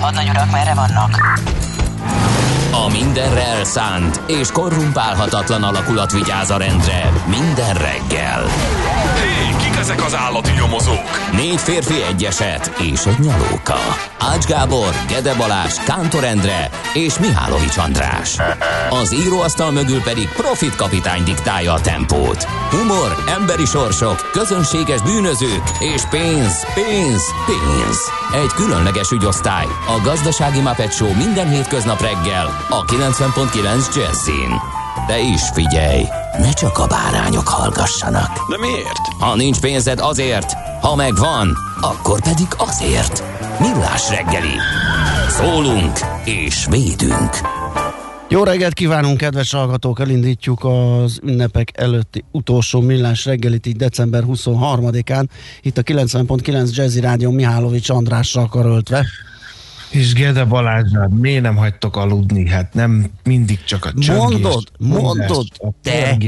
Hadnagy urak, merre vannak? A mindenre elszánt és korrumpálhatatlan alakulat vigyáz a rendre minden reggel. Hé, kik ezek az állati nyomozók? Négy férfi egyeset és egy nyalóka. Ács Gábor, Gede Balázs, Kántor Endre és Mihálovics András. Az íróasztal mögül pedig Profit kapitány diktálja a tempót. Humor, emberi sorsok, közönséges bűnözők és pénz, pénz, pénz. Egy különleges ügyosztály. A Gazdasági Muppet Show minden hétköznap reggel a 90.9 Jazzin. De is figyelj, ne csak a bárányok hallgassanak. De miért? Ha nincs pénzed azért, ha megvan, akkor pedig azért. Millás reggeli. Szólunk és védünk. Jó reggelt kívánunk, kedves hallgatók! Elindítjuk az ünnepek előtti utolsó millás reggelit így december 23-án. Itt a 90.9 Jazzy Rádió Mihálovics Andrással karöltve. És Gede Balázsnál miért nem hagytok aludni? Hát nem mindig csak a csöngés. Mondod, mondod, a te.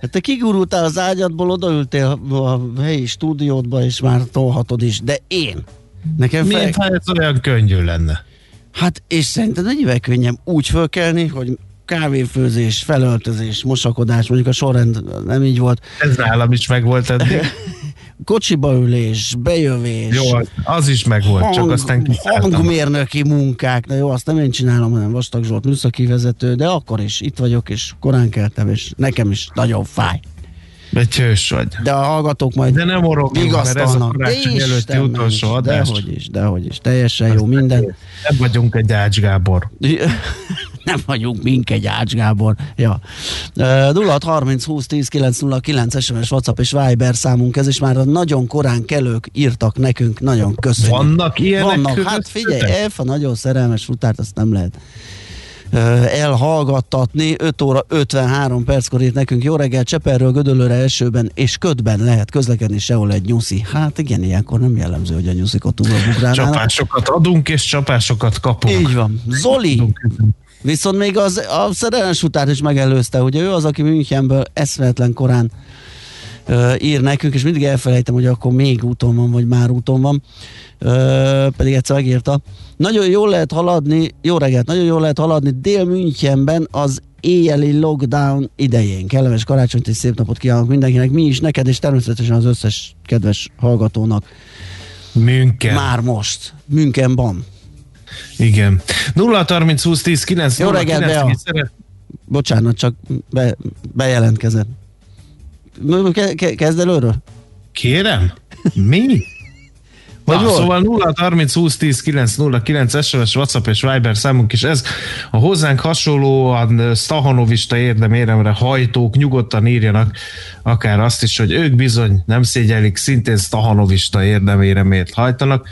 Hát te kigurultál az ágyadból, odaültél a helyi stúdiódba, és már tolhatod is, de én. Nekem Miért fel... olyan könnyű lenne? Hát, és szerintem egyébként könnyebb úgy fölkelni, hogy kávéfőzés, felöltözés, mosakodás, mondjuk a sorrend nem így volt. Ez nálam is megvolt eddig. kocsiba ülés, bejövés. Jó, az is megvolt, hang, csak aztán kiszálltam. Hangmérnöki munkák, de jó, azt nem én csinálom, hanem Vastag Zsolt műszaki vezető, de akkor is itt vagyok, és korán keltem, és nekem is nagyon fáj. Egy hős vagy. De a hallgatók majd De nem orogunk, mert ez a karácsony előtti utolsó adás. Dehogy is, dehogy is. Teljesen Azt jó minden. Nem vagyunk egy Ács Gábor. nem vagyunk mink egy Ács Gábor. Ja. Uh, 06 30 20 10 909 SMS, WhatsApp és Viber számunk ez, is már nagyon korán kelők írtak nekünk, nagyon köszönjük. Vannak ilyenek? Vannak, hát figyelj, Elfa nagyon szerelmes futárt, azt nem lehet elhallgattatni. 5 óra 53 perckor írt nekünk jó reggel, Cseperről Gödöllőre esőben és ködben lehet közlekedni sehol egy nyuszi. Hát igen, ilyenkor nem jellemző, hogy a nyuszikot ugrálnának. Csapásokat adunk és csapásokat kapunk. Így van. Zoli, Viszont még az, a szerelmes utát is megelőzte, ugye ő az, aki Münchenből eszméletlen korán uh, ír nekünk, és mindig elfelejtem, hogy akkor még úton van, vagy már úton van, uh, pedig egyszer megírta. Nagyon jól lehet haladni, jó reggelt, nagyon jól lehet haladni Dél-Münchenben az éjjeli lockdown idején. Kellemes karácsonyt és szép napot kívánok mindenkinek, mi is, neked, és természetesen az összes kedves hallgatónak. Münken. Már most. Münchenban. Igen. 0 30 20 10 9 Jó reggelt, Bea. Szeret... Bocsánat, csak be, bejelentkezett. Ke- ke- kezd előről? Kérem? Mi? Na, Na, szóval 0 30 20 10 9 0 9 SMS, WhatsApp és Viber számunk is ez. A hozzánk hasonlóan Stahanovista érdeméremre hajtók nyugodtan írjanak akár azt is, hogy ők bizony nem szégyelik, szintén Stahanovista érdeméremért hajtanak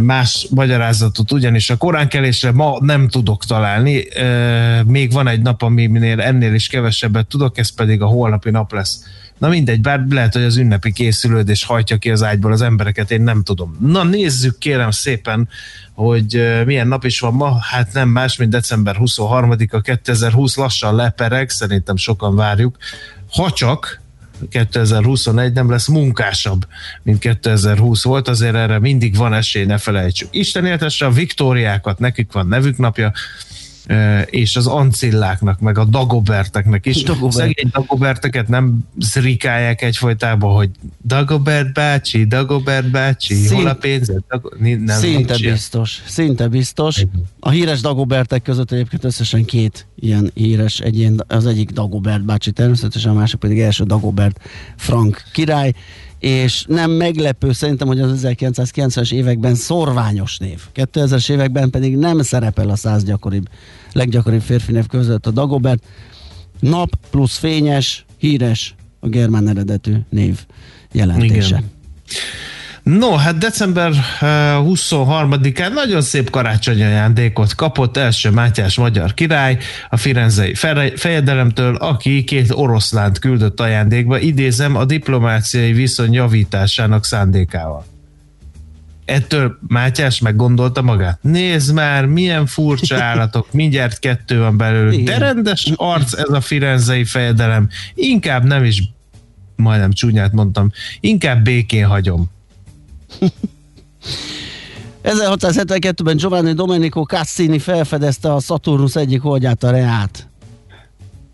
más magyarázatot, ugyanis a koránkelésre ma nem tudok találni. Még van egy nap, aminél ennél is kevesebbet tudok, ez pedig a holnapi nap lesz. Na mindegy, bár lehet, hogy az ünnepi készülődés hajtja ki az ágyból az embereket, én nem tudom. Na nézzük kérem szépen, hogy milyen nap is van ma. Hát nem más, mint december 23-a 2020 lassan lepereg, szerintem sokan várjuk. Ha csak 2021 nem lesz munkásabb, mint 2020 volt, azért erre mindig van esély, ne felejtsük. Isten éltesse a Viktóriákat, nekik van nevük napja, és az ancilláknak, meg a dagoberteknek is. Dagobert. Szegény dagoberteket nem zrikálják egyfolytában, hogy Dagobert bácsi, Dagobert bácsi, Szín... hol a pénzed? Dag... Nem, szinte biztos, szinte biztos. A híres dagobertek között egyébként összesen két ilyen híres egyén, az egyik Dagobert bácsi természetesen, a másik pedig első Dagobert Frank király, és nem meglepő szerintem, hogy az 1990-es években szorványos név. 2000-es években pedig nem szerepel a száz gyakoribb, leggyakoribb férfi név között a Dagobert. Nap plusz fényes, híres, a germán eredetű név jelentése. Igen. No, hát december 23-án eh, nagyon szép karácsonyi ajándékot kapott első Mátyás magyar király a Firenzei fejedelemtől, aki két oroszlánt küldött ajándékba, idézem a diplomáciai viszony javításának szándékával. Ettől Mátyás meggondolta magát. Nézd már, milyen furcsa állatok, mindjárt kettő van belőlük. De rendes arc ez a Firenzei fejedelem. Inkább nem is, majdnem csúnyát mondtam, inkább békén hagyom. 1672-ben Giovanni Domenico Cassini felfedezte a Saturnus egyik holdját, a Reát.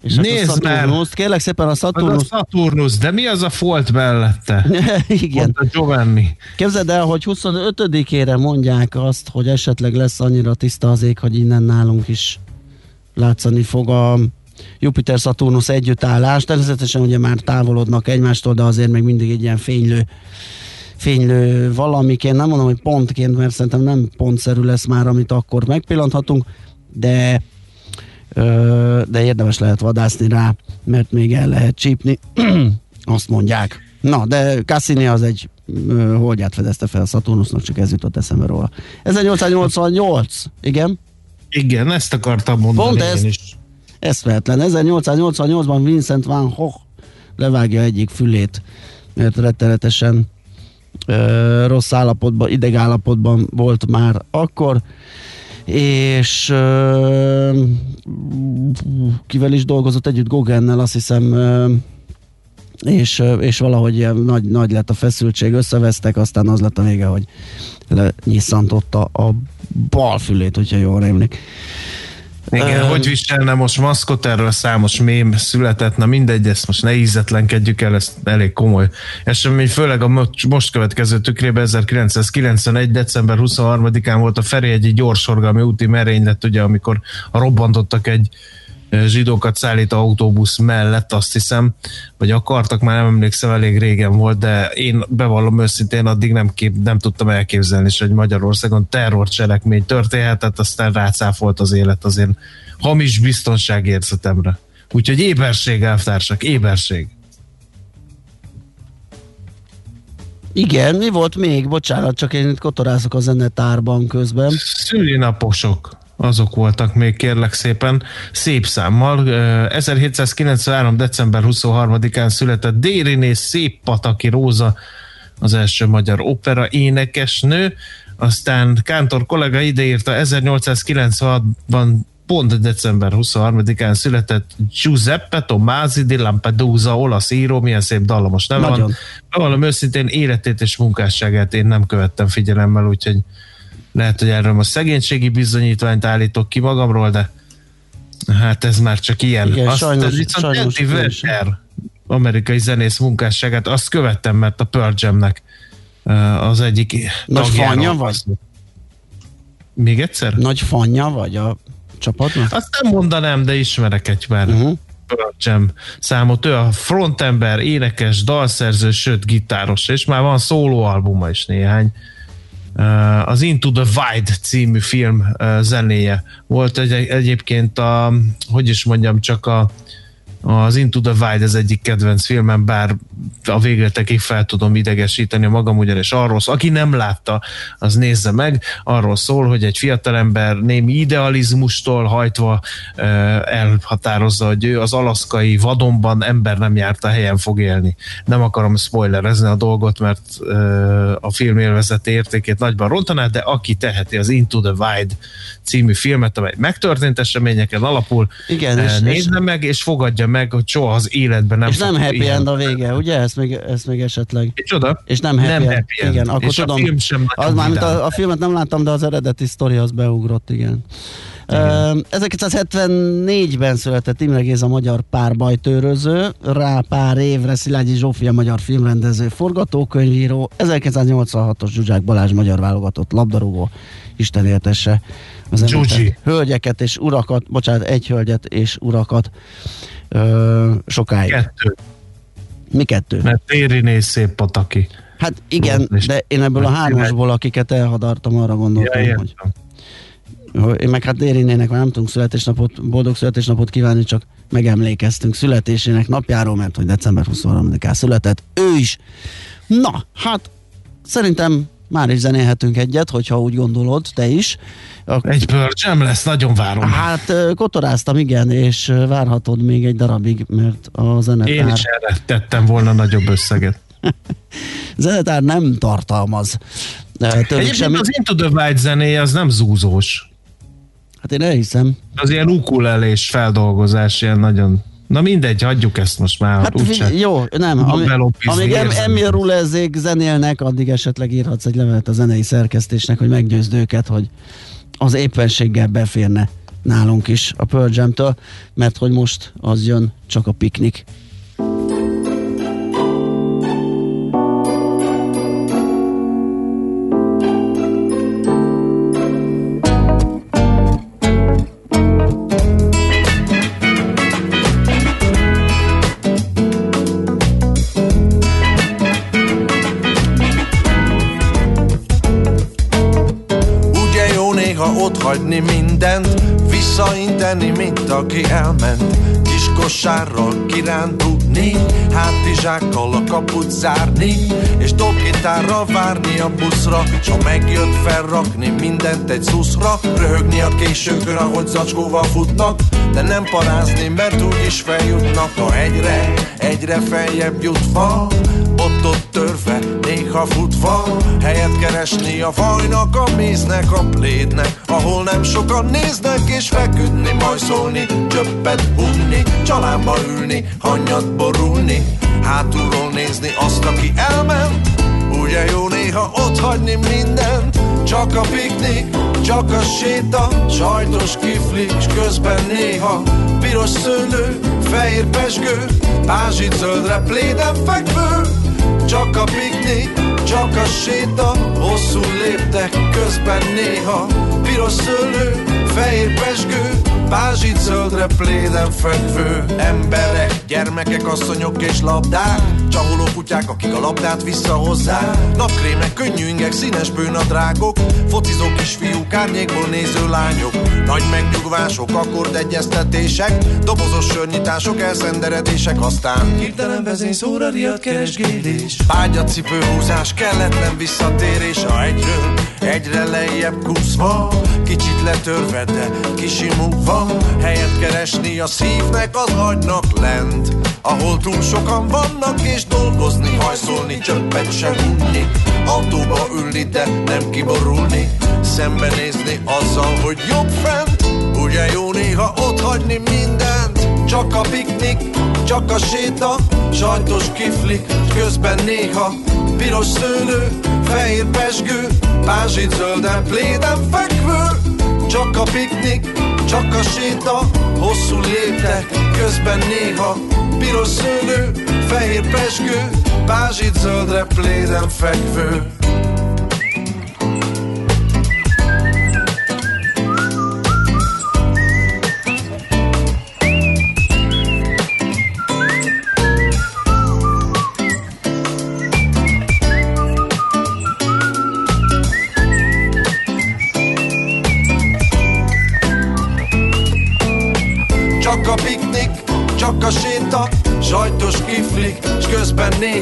És hát Nézd a Saturnus, kérlek szépen a Saturnus. Az a Saturnus, de mi az a folt mellette? Igen. a Giovanni. Képzeld el, hogy 25-ére mondják azt, hogy esetleg lesz annyira tiszta az ég, hogy innen nálunk is látszani fog a Jupiter-Saturnus együttállás. Természetesen ugye már távolodnak egymástól, de azért még mindig egy ilyen fénylő fénylő valamiként, nem mondom, hogy pontként, mert szerintem nem pontszerű lesz már, amit akkor megpillanthatunk, de de érdemes lehet vadászni rá, mert még el lehet csípni, azt mondják. Na, de Cassini az egy holdját fedezte fel a Saturnusnak, csak ez jutott eszembe róla. 1888, igen? Igen, ezt akartam mondani Pont ez, is. Eszmehetlen. 1888-ban Vincent van Gogh levágja egyik fülét, mert rettenetesen rossz állapotban, idegállapotban volt már akkor, és kivel is dolgozott együtt Gogennel, azt hiszem és, és valahogy ilyen nagy, nagy lett a feszültség, összevesztek, aztán az lett a vége, hogy nyisszantotta a bal fülét, hogyha jól rémlik. Igen, um, hogy viselne most maszkot, erről számos mém született, na mindegy, ezt most ne ízetlenkedjük el, ez elég komoly esemény, főleg a most következő tükrében 1991. december 23-án volt a Ferihegyi gyorsorgalmi úti merénylet, ugye, amikor robbantottak egy zsidókat szállít autóbusz mellett, azt hiszem, vagy akartak, már nem emlékszem, elég régen volt, de én bevallom őszintén, addig nem, kép, nem tudtam elképzelni, hogy Magyarországon terrorcselekmény történhetett, aztán rácáfolt az élet azért hamis biztonságérzetemre. Úgyhogy éberség, elvtársak, éberség. Igen, mi volt még? Bocsánat, csak én itt kotorázok a zenetárban közben. Szülinaposok azok voltak még kérlek szépen, szép számmal. 1793. december 23-án született Dériné Szép Pataki Róza, az első magyar opera énekesnő, aztán Kántor kollega ideírta 1896-ban pont december 23-án született Giuseppe Tomasi di Lampedusa, olasz író, milyen szép dallamos neve van. Valami őszintén életét és munkásságát én nem követtem figyelemmel, úgyhogy lehet, hogy erről most szegénységi bizonyítványt állítok ki magamról, de hát ez már csak ilyen. Igen, azt, sajnos, viszont sajnos, Werner, amerikai zenész munkásságát, azt követtem, mert a Pearl Jam-nek az egyik Nagy fanya vagy? Még egyszer? Nagy fanya vagy a csapatnak? Azt nem mondanám, de ismerek egy már. Uh-huh. Pearl Jam számot. Ő a frontember, énekes, dalszerző, sőt gitáros, és már van szólóalbuma is néhány. Uh, az Into the Wild című film uh, zenéje volt egy, egyébként a, hogy is mondjam, csak a az Into the Wild az egyik kedvenc filmem, bár a végletekig fel tudom idegesíteni magam, ugyanis arról szól, aki nem látta, az nézze meg, arról szól, hogy egy fiatalember némi idealizmustól hajtva elhatározza, hogy ő az alaszkai vadonban ember nem járt a helyen fog élni. Nem akarom spoilerezni a dolgot, mert a film élvezeti értékét nagyban rontaná, de aki teheti az Into the Wild című filmet, amely megtörtént eseményeken alapul, Igen, nézze és, meg, és fogadja meg, hogy soha az életben nem És nem happy end a vége, ugye? Ezt még, ezt még esetleg. Csoda? És nem happy, nem end. happy end. Igen, akkor és tudom. A film sem az, már, a, a filmet nem láttam, de az eredeti sztori az beugrott, igen. igen. 1974-ben született Imre Géza magyar párbajtőröző, rá pár évre Szilágyi Zsófia magyar filmrendező, forgatókönyvíró, 1986-os Zsuzsák Balázs magyar válogatott labdarúgó, Isten éltesse az hölgyeket és urakat, bocsánat, egy hölgyet és urakat ö, sokáig. Kettő. Mi kettő? Mert Tériné szép pataki. Hát igen, de én ebből a hármasból, akiket elhadartam, arra gondoltam, ja, hogy én meg hát Dérinének már nem tudunk születésnapot, boldog születésnapot kívánni, csak megemlékeztünk születésének napjáról, mert hogy december 23-án született ő is. Na, hát szerintem már is zenélhetünk egyet, hogyha úgy gondolod, te is. A... Egy pörcsem lesz, nagyon várom. Hát kotoráztam, igen, és várhatod még egy darabig, mert a zenetár... Én is erre tettem volna nagyobb összeget. zenetár nem tartalmaz. Egyébként semmi... az Into the Wild zenéje az nem zúzós. Hát én elhiszem. Az ilyen ukulelés feldolgozás, ilyen nagyon Na mindegy, hagyjuk ezt most már. Hát úgyse. jó, nem. Ami, amíg em, Emil Rulezzék zenélnek, addig esetleg írhatsz egy levelet a zenei szerkesztésnek, hogy meggyőzd őket, hogy az éppenséggel beférne nálunk is a Pearl Jam-től, mert hogy most az jön csak a piknik. Mint aki elment. Kis kosárral kirándulni, hátizsákkal a kaput zárni, és dobgitárral várni a buszra, s ha megjött felrakni mindent egy szuszra, röhögni a későkön, ahogy zacskóval futnak, de nem parázni, mert úgyis feljutnak a hegyre, egyre feljebb jutva, ott-ott törve, néha futva Helyet keresni a fajnak, a méznek, a plédnek Ahol nem sokan néznek és feküdni, majszolni Csöppet hunni, családba ülni, hanyat borulni Hátulról nézni azt, aki elment. Ugye jó néha ott hagyni mindent Csak a piknik, csak a séta Sajtos kifli, s közben néha Piros szőlő, fehér pesgő Pázsit zöldre pléden fekvő csak a piknik, csak a séta Hosszú léptek közben néha. Piros szőlő, fehér pesgő Pázsit zöldre pléden fekvő. Emberek, gyermekek, asszonyok és labdák Csaholó kutyák, akik a labdát visszahozzák. Napkrémek, könnyű ingek, színes bőnadrágok Focizó kisfiúk, árnyékból néző lányok. Nagy megnyugvások, akkordegyeztetések Dobozos sörnyitások, elszenderedések Aztán hirtelen vezény szóra riadt keresgélés. Ágyacipő húzás, kelletlen visszatérés A egyről egyre lejjebb kúszva Kicsit letörve, de kisimulva Helyet keresni a szívnek, az agynak lent. Ahol túl sokan vannak és dolgozni, hajszolni, csöppet se unni. Autóba ülni, de nem kiborulni. Szembenézni azzal, hogy jobb fent. Ugye jó néha ott hagyni mindent. Csak a piknik, csak a séta Sajtos kiflik, közben néha Piros szőlő, fehér pesgő Pázsit zölden, pléden fekvő Csak a piknik, csak a séta Hosszú léptek, közben néha Piros szőlő, fehér pesgő Pázsit zöldre, pléden fekvő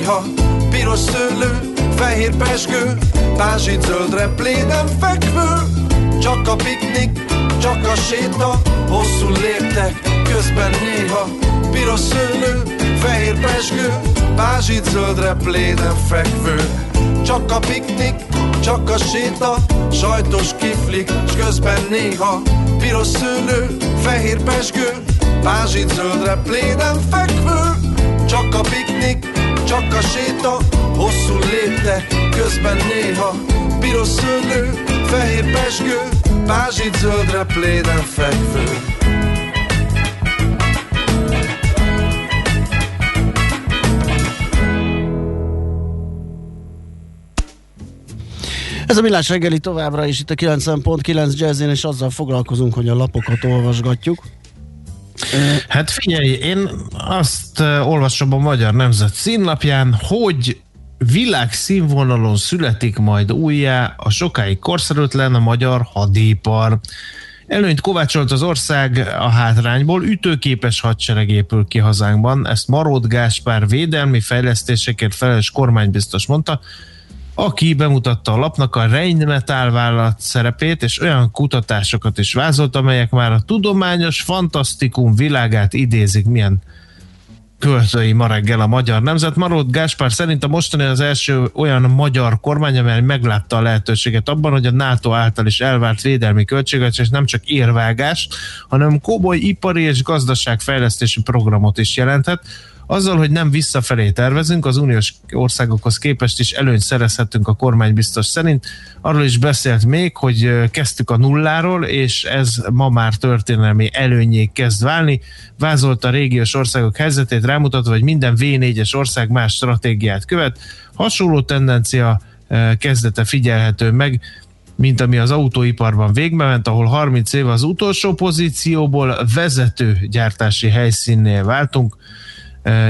néha piros szőlő, fehér pesgő, pázsit zöldre pléden fekvő, csak a piknik, csak a séta, hosszú léptek, közben néha piros szőlő, fehér pesgő, pázsit zöldre pléden fekvő, csak a piknik, csak a séta, sajtos kiflik, s közben néha piros szőlő, fehér pesgő, pázsit zöldre pléden fekvő, csak a piknik, csak a séta, hosszú lépte, közben néha piros szőlő, fehér pesgő, pázsit zöldre pléden fekvő. Ez a Millás reggeli továbbra is itt a 90.9 jazzén, és azzal foglalkozunk, hogy a lapokat olvasgatjuk. Hát figyelj, én azt olvasom a Magyar Nemzet színlapján, hogy világszínvonalon születik majd újjá a sokáig korszerűtlen a magyar hadipar. Előnyt kovácsolt az ország a hátrányból, ütőképes hadsereg épül ki hazánkban, ezt Marót Gáspár védelmi fejlesztésekért felelős kormánybiztos mondta, aki bemutatta a lapnak a Rheinmetall vállalat szerepét, és olyan kutatásokat is vázolt, amelyek már a tudományos fantasztikum világát idézik, milyen költői ma reggel a magyar nemzet. Marót Gáspár szerint a mostani az első olyan magyar kormány, amely meglátta a lehetőséget abban, hogy a NATO által is elvárt védelmi költségvetés nem csak érvágást, hanem komoly ipari és gazdaságfejlesztési programot is jelenthet, azzal, hogy nem visszafelé tervezünk, az uniós országokhoz képest is előnyt szerezhetünk a kormány biztos szerint. Arról is beszélt még, hogy kezdtük a nulláról, és ez ma már történelmi előnyé kezd válni. Vázolta a régiós országok helyzetét, rámutatva, hogy minden V4-es ország más stratégiát követ. Hasonló tendencia kezdete figyelhető meg, mint ami az autóiparban végbe ment, ahol 30 éve az utolsó pozícióból vezető gyártási helyszínnél váltunk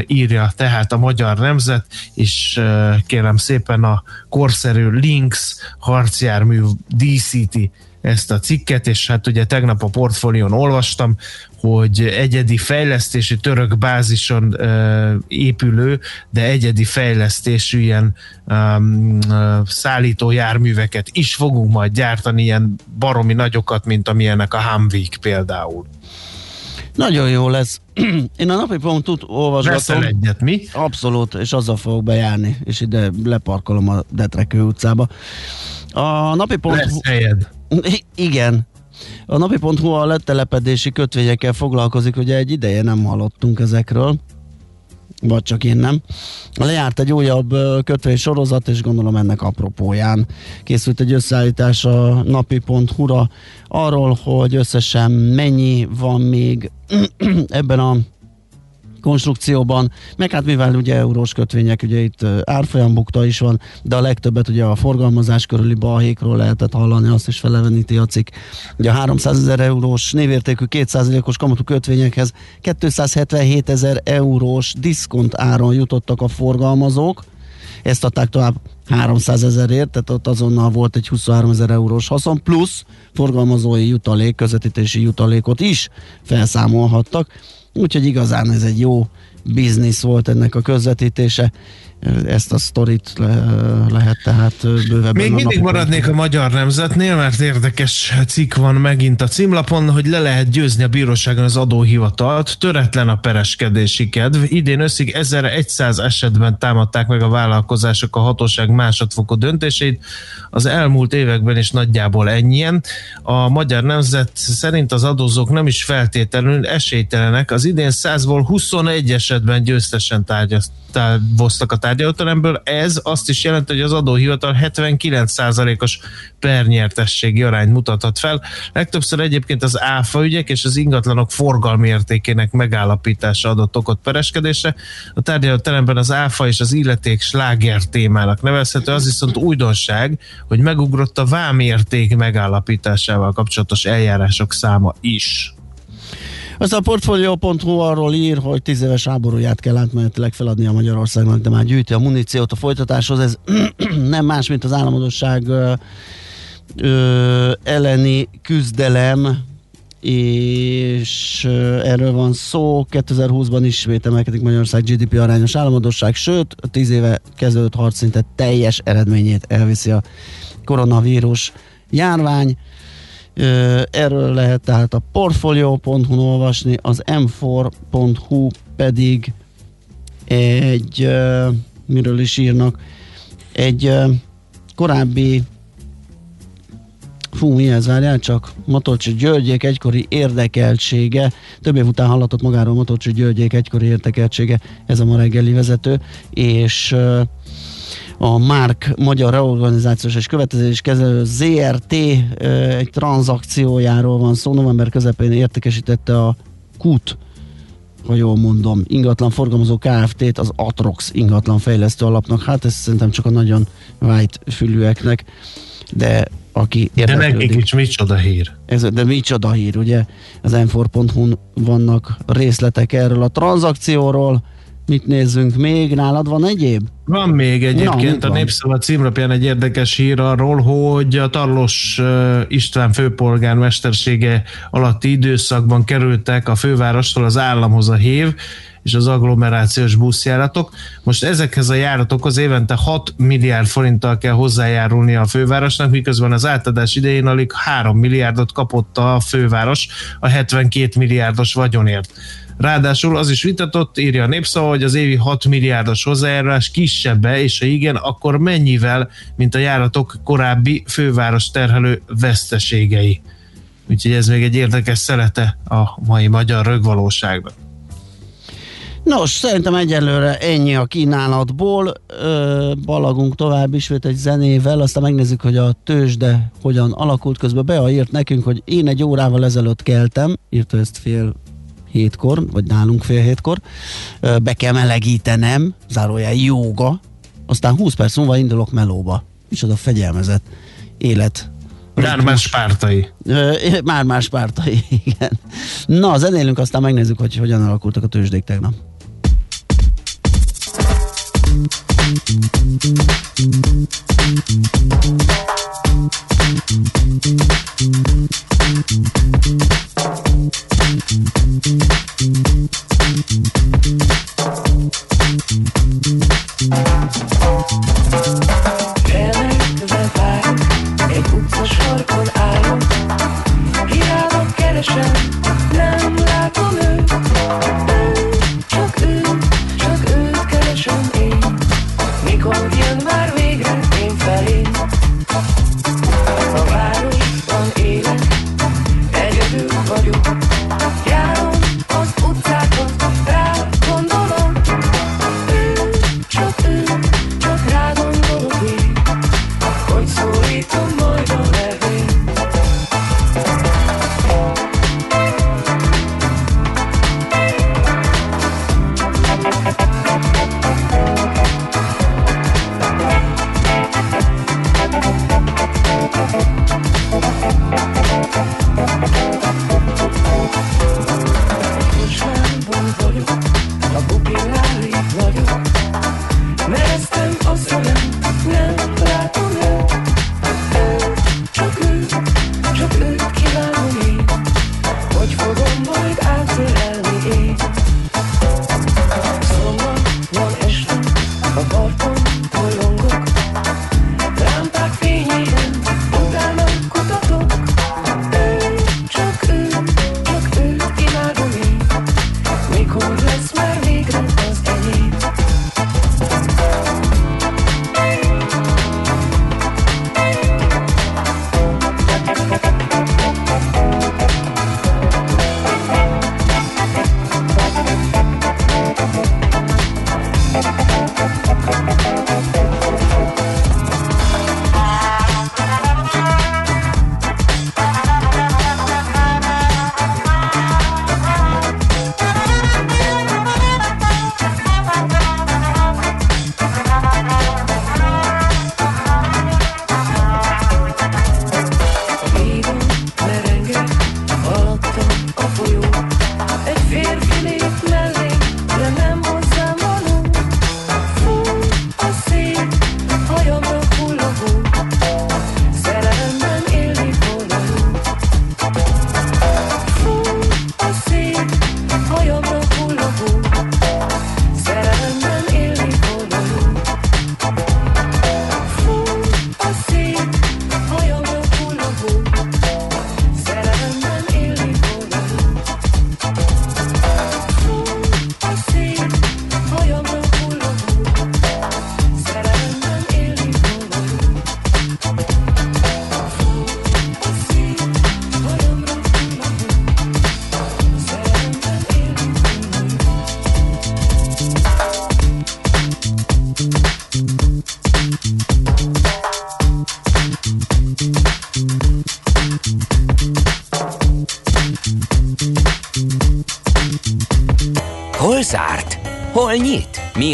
írja tehát a magyar nemzet, és kérem szépen a korszerű Lynx harcjármű díszíti ezt a cikket, és hát ugye tegnap a portfólión olvastam, hogy egyedi fejlesztési török bázison uh, épülő, de egyedi fejlesztésű ilyen um, uh, szállító járműveket is fogunk majd gyártani, ilyen baromi nagyokat, mint amilyenek a Humvee például. Nagyon jó lesz. Én a napi pontot olvasgatom. Veszel egyet, mi? Abszolút, és azzal fogok bejárni, és ide leparkolom a Detrekő utcába. A napi pont... Lesz helyed. Igen. A napi.hu a letelepedési kötvényekkel foglalkozik, ugye egy ideje nem hallottunk ezekről vagy csak én nem. Lejárt egy újabb kötvény sorozat, és gondolom ennek apropóján készült egy összeállítás a napi.hu-ra arról, hogy összesen mennyi van még ebben a konstrukcióban, meg hát mivel ugye eurós kötvények, ugye itt árfolyambukta is van, de a legtöbbet ugye a forgalmazás körüli balhékról lehetett hallani, azt is feleveníti a cikk. Ugye a 300 ezer eurós névértékű 2%-os kamatú kötvényekhez 277 ezer eurós diszkont áron jutottak a forgalmazók, ezt adták tovább 300 ezerért, tehát ott azonnal volt egy 23 ezer eurós haszon, plusz forgalmazói jutalék, közvetítési jutalékot is felszámolhattak Úgyhogy igazán ez egy jó biznisz volt ennek a közvetítése ezt a sztorit le, lehet tehát bővebben. Még mindig maradnék a magyar nemzetnél, mert érdekes cikk van megint a címlapon, hogy le lehet győzni a bíróságon az adóhivatalt, töretlen a pereskedési kedv. Idén összig 1100 esetben támadták meg a vállalkozások a hatóság másodfokú döntéseit, az elmúlt években is nagyjából ennyien. A magyar nemzet szerint az adózók nem is feltétlenül esélytelenek, az idén 100-ból 21 esetben győztesen tárgyaloztak a tárgyalóteremből. Ez azt is jelenti, hogy az adóhivatal 79%-os pernyertességi arányt mutathat fel. Legtöbbször egyébként az áfa ügyek és az ingatlanok forgalmi értékének megállapítása adott okot pereskedésre. A tárgyalóteremben az áfa és az illeték sláger témának nevezhető, az viszont újdonság, hogy megugrott a vámérték megállapításával kapcsolatos eljárások száma is. Az a Portfolio.hu arról ír, hogy tíz éves háborúját kell átmenetileg feladni a Magyarországnak, de már gyűjti a muníciót a folytatáshoz. Ez nem más, mint az államadosság elleni küzdelem és erről van szó, 2020-ban ismét emelkedik Magyarország GDP arányos államadosság, sőt, a 10 éve kezdődött harc teljes eredményét elviszi a koronavírus járvány. Erről lehet tehát a portfolio.hu olvasni, az m4.hu pedig egy, miről is írnak, egy korábbi Fú, mi ez, várjál csak, Matolcsi Györgyék egykori érdekeltsége, több év után hallatott magáról Matolcsi Györgyék egykori érdekeltsége, ez a ma reggeli vezető, és a Márk Magyar Reorganizációs és Következés Kezelő ZRT egy tranzakciójáról van szó, november közepén értékesítette a KUT ha jól mondom, ingatlan forgalmazó Kft-t az Atrox ingatlan fejlesztő alapnak. Hát ez szerintem csak a nagyon vájt fülűeknek, de aki De nekik is micsoda hír. Ez, de micsoda hír, ugye? Az m vannak részletek erről a tranzakcióról, Mit nézzünk még? Nálad van egyéb? Van még egyébként Na, a Népszava címlapján egy érdekes hír arról, hogy a Tarlos István főpolgár mestersége alatti időszakban kerültek a fővárostól az államhoz a hév, és az agglomerációs buszjáratok. Most ezekhez a járatokhoz évente 6 milliárd forinttal kell hozzájárulni a fővárosnak, miközben az átadás idején alig 3 milliárdot kapott a főváros a 72 milliárdos vagyonért. Ráadásul az is vitatott, írja a népszava, hogy az évi 6 milliárdos hozzájárulás kisebbe, és ha igen, akkor mennyivel, mint a járatok korábbi főváros terhelő veszteségei. Úgyhogy ez még egy érdekes szelete a mai magyar rögvalóságnak. Nos, szerintem egyelőre ennyi a kínálatból. Ö, balagunk tovább ismét egy zenével, aztán megnézzük, hogy a tőzsde hogyan alakult. Közben Bea írt nekünk, hogy én egy órával ezelőtt keltem, írta ezt fél hétkor, vagy nálunk fél hétkor, be kell melegítenem, zárójel jóga, aztán 20 perc múlva indulok melóba. Micsoda fegyelmezett élet. Már más pártai. Már más pártai, igen. Na, zenélünk, aztán megnézzük, hogy hogyan alakultak a tőzsdék tegnap. egy utca mikor jön már végre én felé. A városban élek,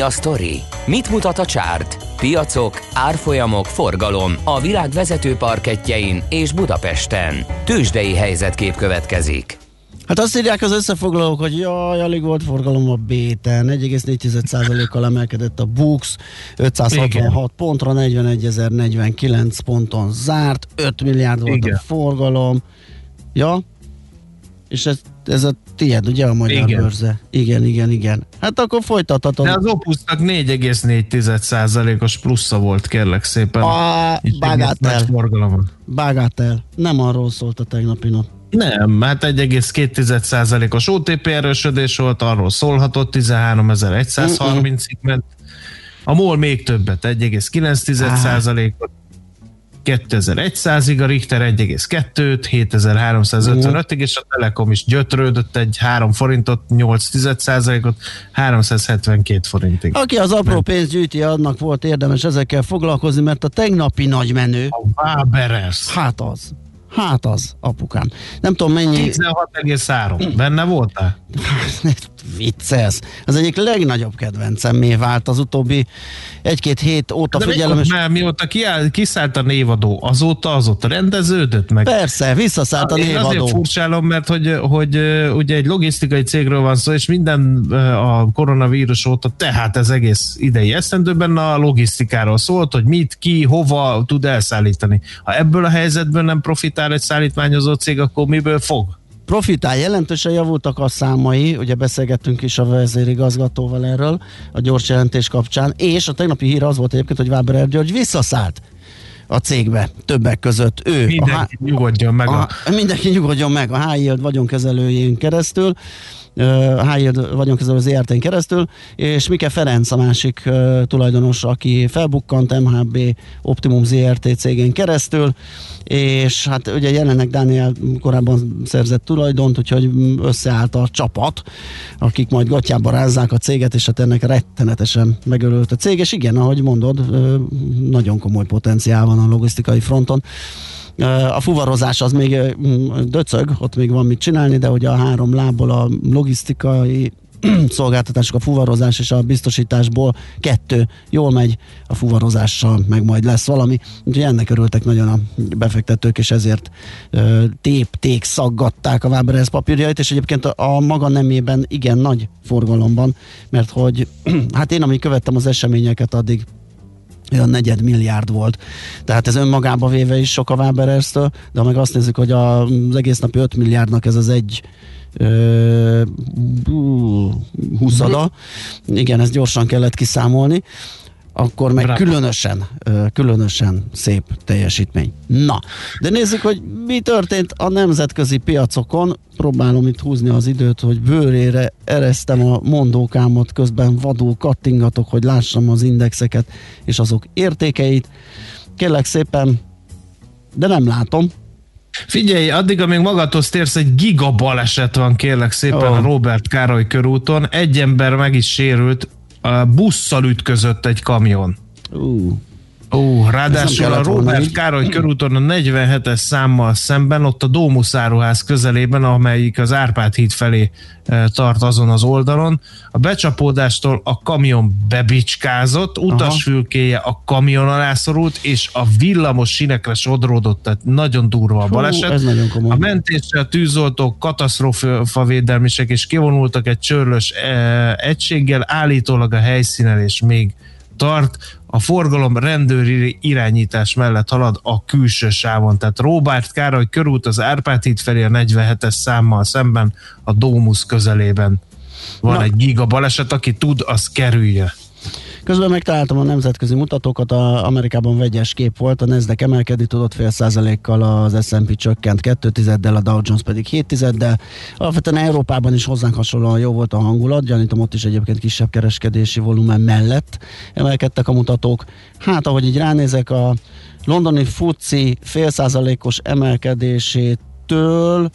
a sztori? Mit mutat a csárt? Piacok, árfolyamok, forgalom a világ vezető parketjein és Budapesten. Tősdei helyzetkép következik. Hát azt írják az összefoglalók, hogy jaj, alig volt forgalom a B-ten, 1,4%-kal emelkedett a Bux, 566 Igen. pontra, 41.049 ponton zárt, 5 milliárd volt Igen. a forgalom. Ja, és ez, ez a tiéd, ugye a magyar igen. bőrze? Igen, igen, igen. Hát akkor folytathatom. De az Opusnak 4,4%-os plusza volt, kérlek szépen. A Bagátel. Bagátel. Nem arról szólt a tegnapi nap. Nem, hát 1,2%-os OTP erősödés volt, arról szólhatott, 13.130-ig ment. A MOL még többet, 1,9%-ot, 2100-ig, a Richter 1,2-t, 7355-ig, és a Telekom is gyötrődött egy 3 forintot, 8 ot 372 forintig. Aki az apró pénzt gyűjti, annak volt érdemes ezekkel foglalkozni, mert a tegnapi nagy menő. A Waberers. Hát az. Hát az, apukám. Nem tudom mennyi... 16,3. Benne voltál? Vicces. Az egyik legnagyobb kedvencem vált az utóbbi egy-két hét óta De figyelem. És... Már mióta kiáll, kiszállt a névadó, azóta azóta rendeződött meg? Persze, visszaszállt a névadó. Én azért furcsálom, mert hogy, hogy ugye egy logisztikai cégről van szó, és minden a koronavírus óta, tehát ez egész idei esztendőben a logisztikáról szólt, hogy mit, ki, hova tud elszállítani. Ha ebből a helyzetből nem profitál egy szállítmányozó cég, akkor miből fog? Profitál, jelentősen javultak a számai, ugye beszélgettünk is a vezérigazgatóval erről a gyors jelentés kapcsán, és a tegnapi hír az volt egyébként, hogy Váber György visszaszállt a cégbe, többek között ő. Mindenki a, nyugodjon meg. A, a, mindenki nyugodjon meg a High Yield vagyonkezelőjén keresztül High vagyonkezelő ZRT-n keresztül, és Mike Ferenc a másik tulajdonos, aki felbukkant MHB Optimum ZRT cégén keresztül, és hát ugye jelenleg Dániel korábban szerzett tulajdont, úgyhogy összeállt a csapat, akik majd gatyába rázzák a céget, és hát ennek rettenetesen megölült a cég, és igen, ahogy mondod, nagyon komoly potenciál van a logisztikai fronton. A fuvarozás az még döcög, ott még van mit csinálni, de ugye a három lábból a logisztikai szolgáltatások, a fuvarozás és a biztosításból kettő jól megy, a fuvarozással meg majd lesz valami. Úgyhogy ennek örültek nagyon a befektetők, és ezért ö, tépték, szaggatták a Waberers papírjait, és egyébként a, a maga nemében igen nagy forgalomban, mert hogy hát én, amíg követtem az eseményeket, addig olyan negyed milliárd volt. Tehát ez önmagába véve is sok a Waberers-től, de ha meg azt nézzük, hogy az egész napi 5 milliárdnak ez az egy huszada, igen, ezt gyorsan kellett kiszámolni, akkor meg Bravo. különösen, különösen szép teljesítmény. Na, de nézzük, hogy mi történt a nemzetközi piacokon. Próbálom itt húzni az időt, hogy bőrére eresztem a mondókámat, közben vadul kattingatok, hogy lássam az indexeket és azok értékeit. Kérlek szépen, de nem látom, Figyelj, addig, amíg magadhoz térsz, egy giga baleset van, kérlek szépen oh. a Robert Károly körúton. Egy ember meg is sérült, busszal ütközött egy kamion. Uh. Ó, ráadásul a Robert Károly körúton a 47-es számmal szemben, ott a Dómuszáruház közelében, amelyik az Árpád híd felé e, tart azon az oldalon. A becsapódástól a kamion bebicskázott, utasfülkéje a kamion alá szorult, és a villamos sinekre sodródott, tehát nagyon durva a baleset. Hú, ez nagyon komoly. A mentésre a tűzoltók, katasztrófavédelmisek és kivonultak egy csörlös e, egységgel, állítólag a helyszínen és még tart, a forgalom rendőri irányítás mellett halad a külső sávon. Tehát Róbert Károly körút az Árpád híd felé a 47-es számmal szemben a Dómusz közelében. Van Na. egy giga baleset, aki tud, az kerülje. Közben megtaláltam a nemzetközi mutatókat, a Amerikában vegyes kép volt, a Nasdaq emelkedni tudott fél százalékkal, az S&P csökkent 2 tizeddel, a Dow Jones pedig 7 tizeddel. Alapvetően Európában is hozzánk hasonlóan jó volt a hangulat, gyanítom ott is egyébként kisebb kereskedési volumen mellett emelkedtek a mutatók. Hát ahogy így ránézek, a londoni FUCI fél százalékos emelkedésétől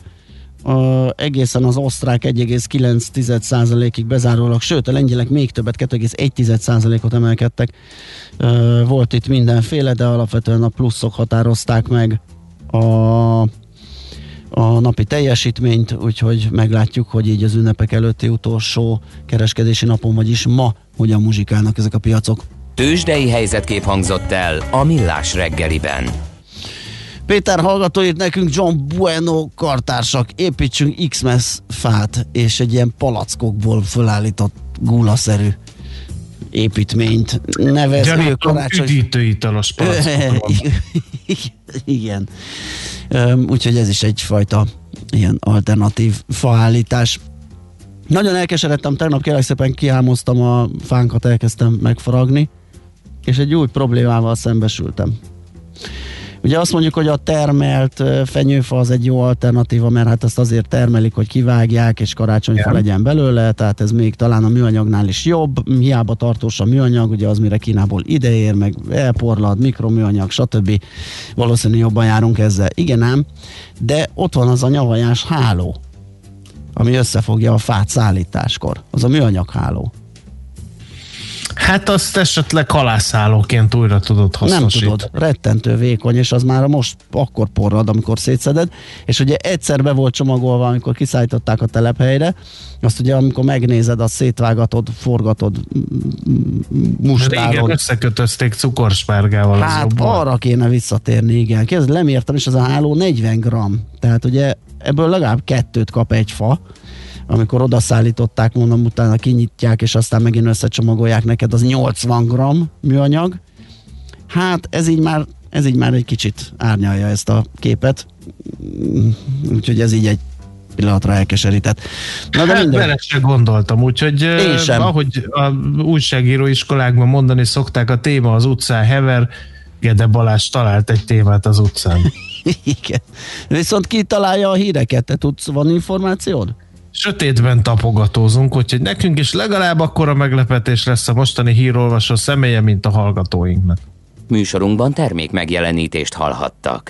egészen az osztrák 1,9%-ig bezárólag, sőt a lengyelek még többet, 2,1%-ot emelkedtek. Volt itt mindenféle, de alapvetően a pluszok határozták meg a a napi teljesítményt, úgyhogy meglátjuk, hogy így az ünnepek előtti utolsó kereskedési napon, vagyis ma hogyan muzsikálnak ezek a piacok. Tőzsdei helyzetkép hangzott el a Millás reggeliben. Péter hallgató írt nekünk John Bueno kartársak, építsünk x fát, és egy ilyen palackokból fölállított gulaszerű építményt nevező karácsony... üdítőitalos. Igen. Úgyhogy ez is egyfajta ilyen alternatív faállítás. Nagyon elkeseredtem, tegnap kérlek szépen kiámoztam a fánkat, elkezdtem megfaragni, és egy új problémával szembesültem. Ugye azt mondjuk, hogy a termelt fenyőfa az egy jó alternatíva, mert hát azt azért termelik, hogy kivágják, és karácsonyfa legyen belőle, tehát ez még talán a műanyagnál is jobb, hiába tartós a műanyag, ugye az mire Kínából ideér, meg elporlad, mikroműanyag, stb. Valószínű jobban járunk ezzel. Igen ám, de ott van az a nyavajás háló, ami összefogja a fát szállításkor. Az a műanyag háló. Hát azt esetleg halászálóként újra tudod Nem hasznosítani. tudod, rettentő vékony, és az már most akkor porrad, amikor szétszeded, és ugye egyszer be volt csomagolva, amikor kiszállították a telephelyre, azt ugye amikor megnézed, azt szétvágatod, forgatod, m- m- Régen mustálod. összekötözték cukorspárgával. Hát jobban. arra kéne visszatérni, igen. Kérdez, lemértem, és az a háló 40 gram. Tehát ugye ebből legalább kettőt kap egy fa, amikor odaszállították, mondom, utána kinyitják, és aztán megint összecsomagolják neked, az 80 gram műanyag. Hát ez így már, ez így már egy kicsit árnyalja ezt a képet. Úgyhogy ez így egy pillanatra elkeserített. Na de Hát minden. bele se gondoltam, úgyhogy Én sem. ahogy a újságíró iskolákban mondani szokták, a téma az utcán hever, Gede Balázs talált egy témát az utcán. Igen. Viszont ki találja a híreket? Te tudsz, van információd? Sötétben tapogatózunk, úgyhogy nekünk is legalább akkora meglepetés lesz a mostani hírolvasó személye, mint a hallgatóinknak. Műsorunkban termék megjelenítést hallhattak.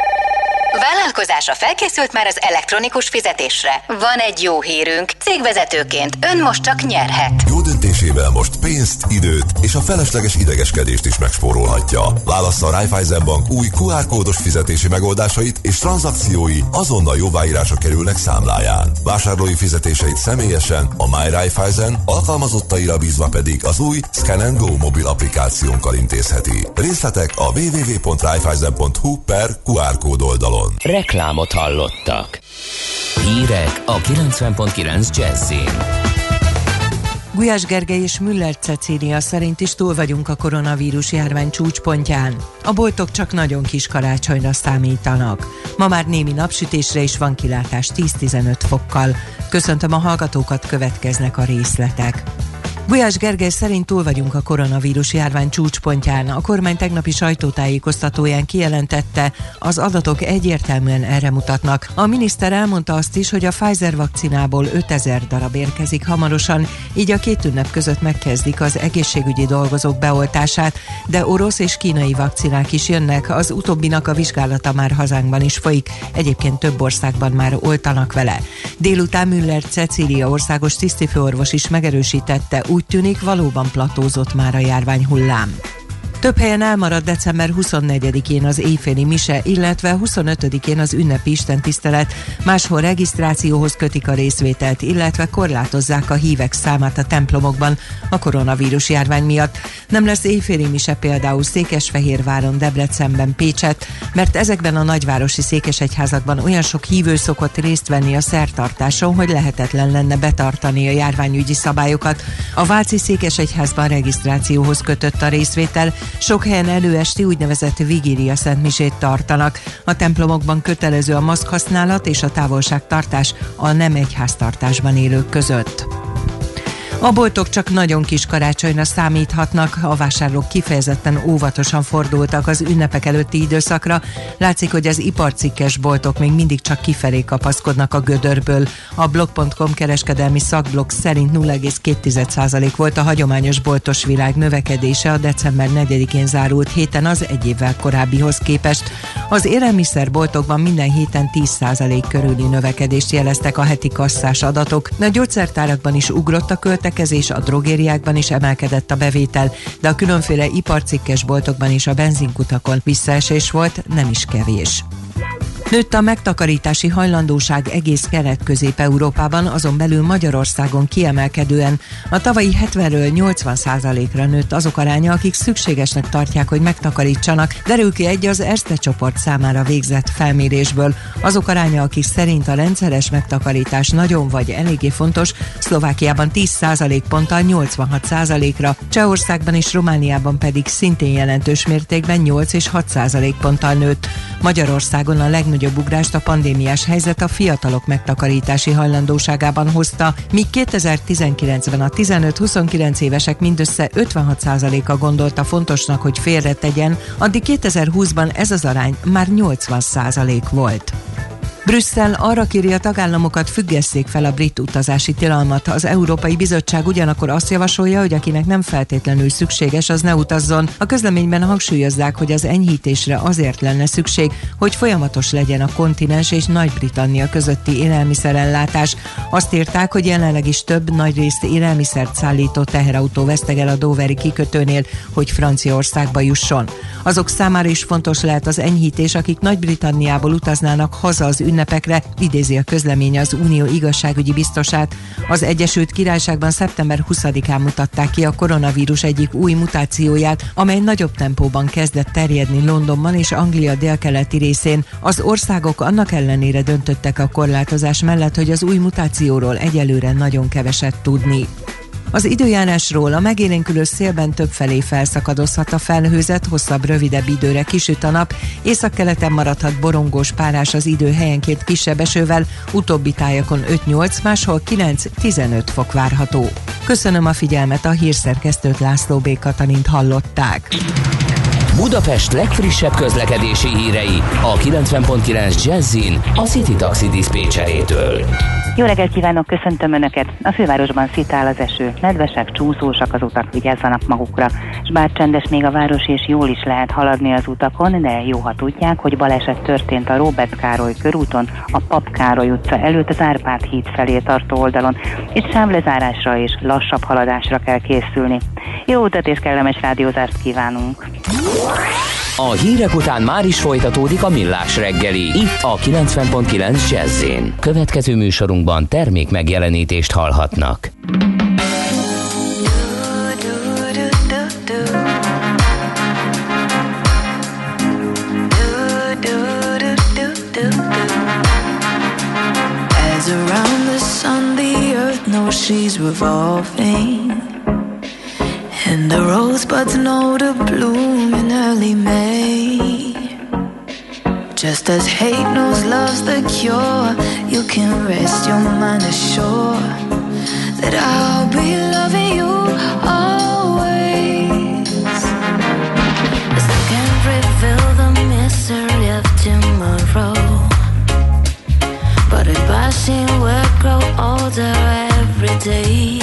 Vállalkozása felkészült már az elektronikus fizetésre. Van egy jó hírünk. Cégvezetőként ön most csak nyerhet. Jó döntésével most pénzt, időt és a felesleges idegeskedést is megspórolhatja. Válassza a Raiffeisen Bank új QR kódos fizetési megoldásait és tranzakciói azonnal jóváírásra kerülnek számláján. Vásárlói fizetéseit személyesen a My Raiffeisen, alkalmazottaira bízva pedig az új Scan Go mobil applikációnkkal intézheti. Részletek a www.raiffeisen.hu per QR kód oldalon. Reklámot hallottak. Hírek a 90.9 Jazzin. Gulyás Gergely és Müller Cecília szerint is túl vagyunk a koronavírus járvány csúcspontján. A boltok csak nagyon kis karácsonyra számítanak. Ma már némi napsütésre is van kilátás 10-15 fokkal. Köszöntöm a hallgatókat, következnek a részletek. Gulyás Gergely szerint túl vagyunk a koronavírus járvány csúcspontján. A kormány tegnapi sajtótájékoztatóján kijelentette, az adatok egyértelműen erre mutatnak. A miniszter elmondta azt is, hogy a Pfizer vakcinából 5000 darab érkezik hamarosan, így a két ünnep között megkezdik az egészségügyi dolgozók beoltását, de orosz és kínai vakcinák is jönnek, az utóbbinak a vizsgálata már hazánkban is folyik, egyébként több országban már oltanak vele. Délután Müller Cecília országos tisztifőorvos is megerősítette, úgy tűnik valóban platózott már a járvány hullám. Több helyen elmaradt december 24-én az éjféli mise, illetve 25-én az ünnepi istentisztelet, máshol regisztrációhoz kötik a részvételt, illetve korlátozzák a hívek számát a templomokban a koronavírus járvány miatt. Nem lesz éjféli mise például Székesfehérváron, Debrecenben, Pécset, mert ezekben a nagyvárosi székesegyházakban olyan sok hívő szokott részt venni a szertartáson, hogy lehetetlen lenne betartani a járványügyi szabályokat. A Váci Székesegyházban regisztrációhoz kötött a részvétel, sok helyen előesti úgynevezett vigília szentmisét tartanak. A templomokban kötelező a maszk használat és a távolságtartás a nem egyháztartásban élők között. A boltok csak nagyon kis karácsonyra számíthatnak, a vásárlók kifejezetten óvatosan fordultak az ünnepek előtti időszakra. Látszik, hogy az iparcikkes boltok még mindig csak kifelé kapaszkodnak a gödörből. A blog.com kereskedelmi szakblog szerint 0,2% volt a hagyományos boltos világ növekedése a december 4-én zárult héten az egy évvel korábbihoz képest. Az élelmiszerboltokban minden héten 10% körüli növekedést jeleztek a heti kasszás adatok. A gyógyszertárakban is ugrott a költekezés, a drogériákban is emelkedett a bevétel, de a különféle iparcikkes boltokban is a benzinkutakon visszaesés volt, nem is kevés. Nőtt a megtakarítási hajlandóság egész kelet-közép-európában, azon belül Magyarországon kiemelkedően. A tavalyi 70-ről 80% ra nőtt azok aránya, akik szükségesnek tartják, hogy megtakarítsanak, derül ki egy az Erste csoport számára végzett felmérésből. Azok aránya, akik szerint a rendszeres megtakarítás nagyon vagy eléggé fontos, Szlovákiában 10% ponttal 86% ra Csehországban és Romániában pedig szintén jelentős mértékben 8 és 6% ponttal nőtt. Magyarországon a legnagyobb ugrást a pandémiás helyzet a fiatalok megtakarítási hajlandóságában hozta, míg 2019-ben a 15-29 évesek mindössze 56%-a gondolta fontosnak, hogy félretegyen, addig 2020-ban ez az arány már 80% volt. Brüsszel arra kéri a tagállamokat függesszék fel a brit utazási tilalmat. Az Európai Bizottság ugyanakkor azt javasolja, hogy akinek nem feltétlenül szükséges, az ne utazzon. A közleményben hangsúlyozzák, hogy az enyhítésre azért lenne szükség, hogy folyamatos legyen a kontinens és Nagy-Britannia közötti élelmiszerellátás. Azt írták, hogy jelenleg is több nagyrészt élelmiszert szállító teherautó vesztegel a Doveri kikötőnél, hogy Franciaországba jusson. Azok számára is fontos lehet az enyhítés, akik Nagy-Britanniából utaznának haza az ünnepekre, idézi a közlemény az Unió igazságügyi biztosát. Az Egyesült Királyságban szeptember 20-án mutatták ki a koronavírus egyik új mutációját, amely nagyobb tempóban kezdett terjedni Londonban és Anglia délkeleti részén. Az országok annak ellenére döntöttek a korlátozás mellett, hogy az új mutációról egyelőre nagyon keveset tudni. Az időjárásról a megélénkülő szélben többfelé felszakadozhat a felhőzet, hosszabb, rövidebb időre kisüt a nap, északkeleten maradhat borongós párás az idő helyenként kisebb esővel, utóbbi tájakon 5-8, máshol 9-15 fok várható. Köszönöm a figyelmet, a hírszerkesztőt László B. Katalint hallották. Budapest legfrissebb közlekedési hírei a 90.9 Jazzin a City Taxi Dispécsejétől. Jó reggelt kívánok, köszöntöm Önöket! A fővárosban szitál az eső, nedvesek, csúszósak az utak, vigyázzanak magukra, és bár csendes még a város és jól is lehet haladni az utakon, de jó, ha tudják, hogy baleset történt a Robert Károly körúton, a Pap Károly utca előtt az Árpád híd felé tartó oldalon, és sávlezárásra és lassabb haladásra kell készülni. Jó utat és kellemes rádiózást kívánunk! A hírek után már is folytatódik a millás reggeli, itt a 90.9 jazz Következő műsorunkban termék megjelenítést hallhatnak. Around the sun the earth knows she's revolving And the rosebuds know to bloom early May. Just as hate knows love's the cure, you can rest your mind assured that I'll be loving you always. As I can't reveal the mystery of tomorrow, but if I see we grow older every day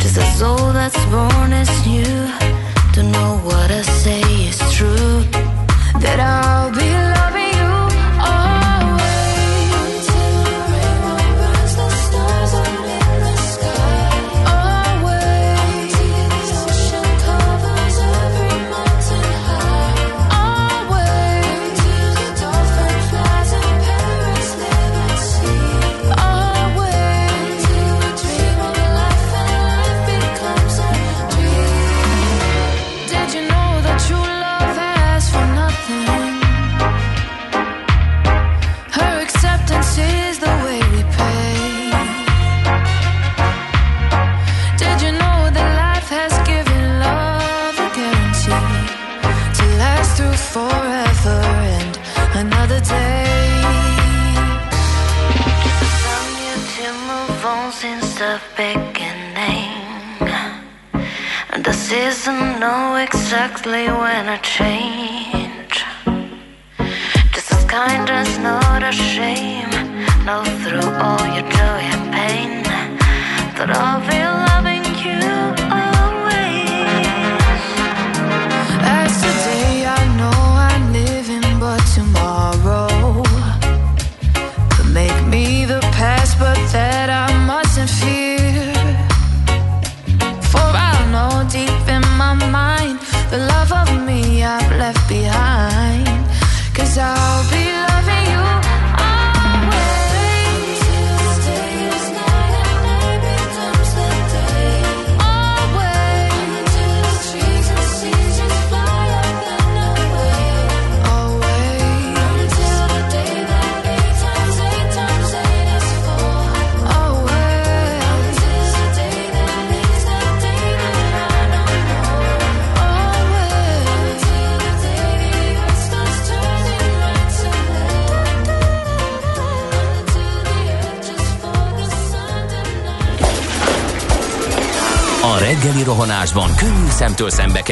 just a soul that's born is new. Don't know what I say is true. That I'll gonna change.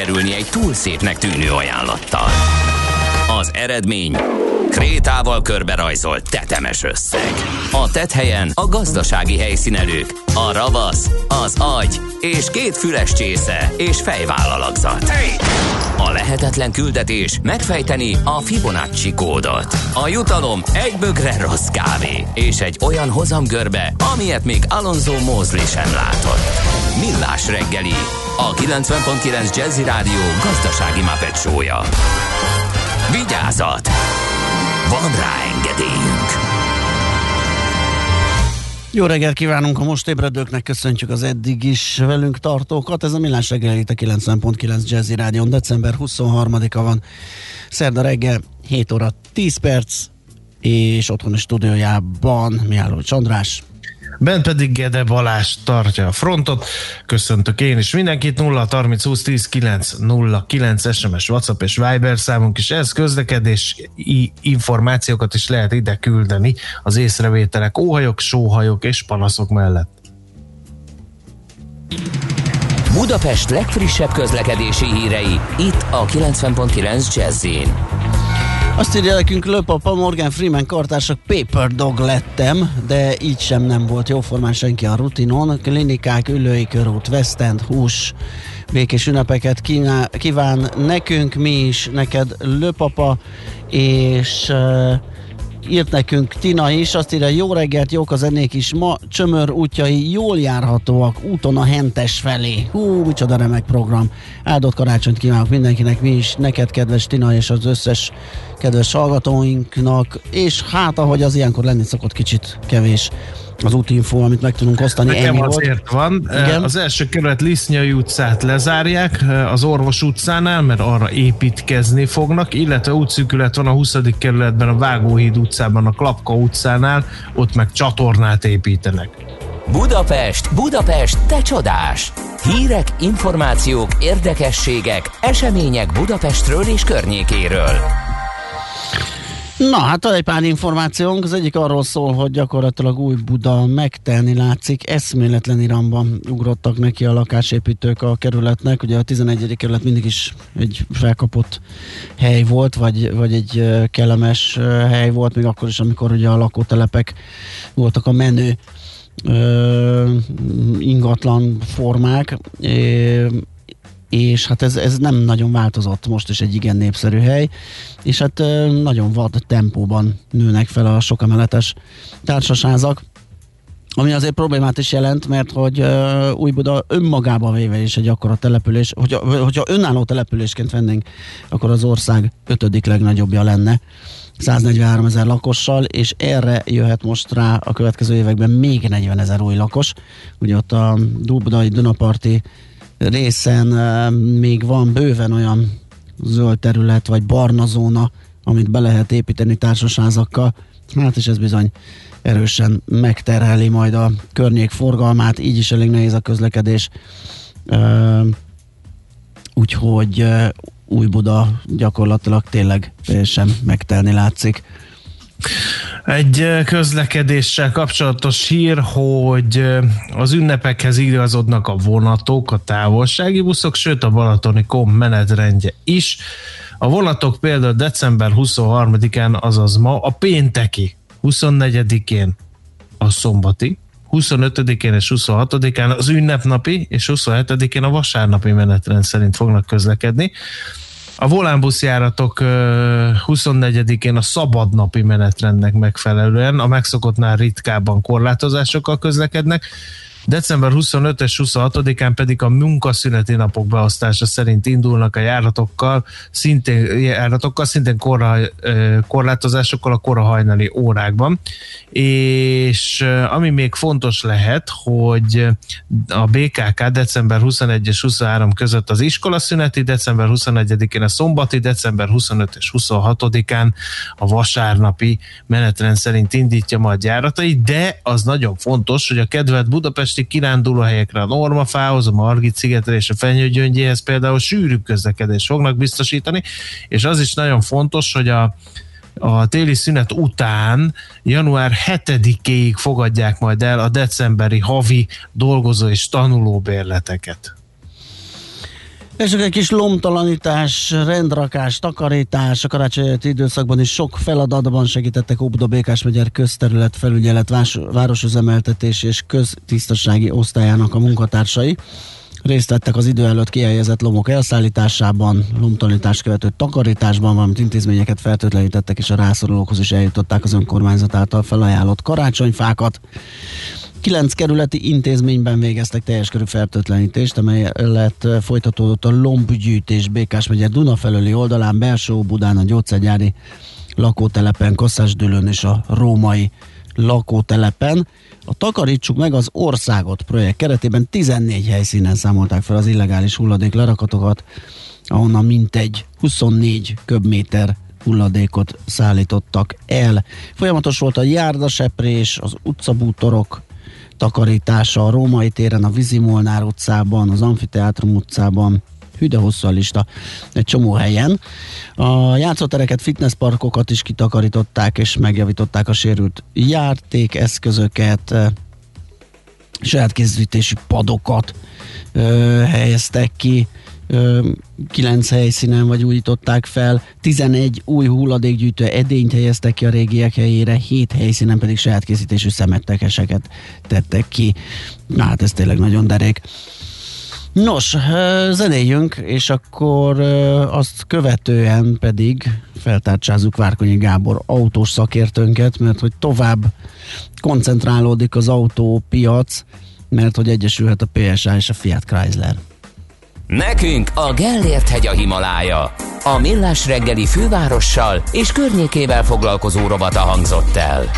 Szemtől szembe kerülni egy túl szépnek tűnő ajánlattal. Az eredmény krétával körberajzolt tetemes összeg. A tethelyen a gazdasági helyszínelők, a ravasz, az agy és két füles csésze és fejvállalakzat. A lehetetlen küldetés megfejteni a Fibonacci kódot. A jutalom egy bögre rossz kávé és egy olyan hozamgörbe, amilyet még Alonso Mosley sem látott. Millás reggeli, a 90.9 Jazzy Rádió gazdasági mapetsója. Vigyázat! Van rá engedélyünk! Jó reggelt kívánunk a most ébredőknek, köszöntjük az eddig is velünk tartókat. Ez a Millás reggel itt a 90.9 Jazzy Rádion. December 23-a van, szerda reggel, 7 óra 10 perc, és otthoni stúdiójában Mihálovics András. Bent pedig Gede Balázs tartja a frontot. Köszöntök én is mindenkit. 0 30 20 10 9 0 9 SMS, WhatsApp és Viber számunk is. Ez közlekedés információkat is lehet ide küldeni az észrevételek, óhajok, sóhajok és panaszok mellett. Budapest legfrissebb közlekedési hírei, itt a 90.9 jazz azt írja nekünk Löpapa Morgan Freeman kartársak Paper Dog lettem, de így sem nem volt jóformán senki a rutinon. Klinikák, ülői körút, West End, hús, békés ünnepeket kínál, kíván nekünk, mi is, neked Löpapa, és uh, írt nekünk Tina is, azt írja, jó reggelt, jók a zenék is, ma csömör útjai jól járhatóak, úton a Hentes felé. Hú, micsoda remek program. Áldott karácsonyt kívánok mindenkinek, mi is, neked kedves Tina és az összes kedves hallgatóinknak, és hát ahogy az ilyenkor lenni szokott kicsit kevés az útinfo, amit meg tudunk osztani. Nekem ennyi azért volt. van. Igen? Az első kerület Lisznyai utcát lezárják az Orvos utcánál, mert arra építkezni fognak, illetve útszűkület van a 20. kerületben a Vágóhíd utcában, a Klapka utcánál, ott meg csatornát építenek. Budapest, Budapest, te csodás! Hírek, információk, érdekességek, események Budapestről és környékéről. Na, hát egy pár információnk. Az egyik arról szól, hogy gyakorlatilag új Buda megtelni látszik. Eszméletlen iramban ugrottak neki a lakásépítők a kerületnek. Ugye a 11. kerület mindig is egy felkapott hely volt, vagy, vagy egy kellemes hely volt, még akkor is, amikor ugye a lakótelepek voltak a menő ingatlan formák és hát ez, ez nem nagyon változott, most is egy igen népszerű hely, és hát nagyon vad tempóban nőnek fel a sokameletes társasházak, ami azért problémát is jelent, mert hogy uh, Újbuda önmagában véve is egy akkora település, hogyha, hogyha önálló településként vennénk, akkor az ország ötödik legnagyobbja lenne. 143 ezer lakossal, és erre jöhet most rá a következő években még 40 ezer új lakos. Ugye ott a Dúbudai Dunaparti részen még van bőven olyan zöld terület, vagy barna zóna, amit be lehet építeni társasházakkal. Hát és ez bizony erősen megterheli majd a környék forgalmát, így is elég nehéz a közlekedés. Úgyhogy új Buda gyakorlatilag tényleg sem megtelni látszik. Egy közlekedéssel kapcsolatos hír, hogy az ünnepekhez igazodnak a vonatok, a távolsági buszok, sőt a Balatoni kom menetrendje is. A vonatok például december 23-án, azaz ma, a pénteki, 24-én a szombati, 25-én és 26-án az ünnepnapi, és 27-én a vasárnapi menetrend szerint fognak közlekedni. A volánbuszjáratok 24-én a szabadnapi menetrendnek megfelelően a megszokottnál ritkábban korlátozásokkal közlekednek, December 25 és 26-án pedig a munkaszüneti napok beosztása szerint indulnak a járatokkal, szintén, járatokkal, szintén korra, korlátozásokkal a kora hajnali órákban. És ami még fontos lehet, hogy a BKK december 21 és 23 között az iskolaszüneti, december 21-én a szombati, december 25 és 26-án a vasárnapi menetrend szerint indítja majd járatai, de az nagyon fontos, hogy a kedvelt Budapesti kiránduló helyekre a Normafához, a Margit szigetre és a Fenyőgyöngyéhez például sűrűbb közlekedést fognak biztosítani, és az is nagyon fontos, hogy a a téli szünet után január 7-éig fogadják majd el a decemberi havi dolgozó és tanuló bérleteket. És egy kis lomtalanítás, rendrakás, takarítás, a karácsonyi időszakban is sok feladatban segítettek Óbuda Békás megyer közterület felügyelet, városüzemeltetés és köztisztasági osztályának a munkatársai. Részt vettek az idő előtt kihelyezett lomok elszállításában, lomtalanítást követő takarításban, valamint intézményeket fertőtlenítettek, és a rászorulókhoz is eljutották az önkormányzat által felajánlott karácsonyfákat. Kilenc kerületi intézményben végeztek teljes körű fertőtlenítést, amely lett folytatódott a lombgyűjtés Békás megye Duna felőli oldalán, Belső Budán, a gyógyszergyári lakótelepen, Kasszásdülön és a római lakótelepen. A Takarítsuk meg az országot projekt keretében 14 helyszínen számolták fel az illegális hulladék lerakatokat, ahonnan mintegy 24 köbméter hulladékot szállítottak el. Folyamatos volt a járdaseprés, az utcabútorok takarítása a Római téren, a Vizimolnár utcában, az Amfiteátrum utcában, hüde hosszú a lista egy csomó helyen. A játszótereket, fitnessparkokat is kitakarították és megjavították a sérült játékeszközöket, saját készítési padokat ö, helyeztek ki, kilenc helyszínen vagy újították fel, 11 új hulladékgyűjtő edényt helyeztek ki a régiek helyére, 7 helyszínen pedig saját készítésű szemettekeseket tettek ki. Na hát ez tényleg nagyon derék. Nos, zenéljünk, és akkor azt követően pedig feltárcsázunk Várkonyi Gábor autós szakértőnket, mert hogy tovább koncentrálódik az autópiac, mert hogy egyesülhet a PSA és a Fiat Chrysler. Nekünk a Gellért hegy a Himalája. A millás reggeli fővárossal és környékével foglalkozó robata hangzott el.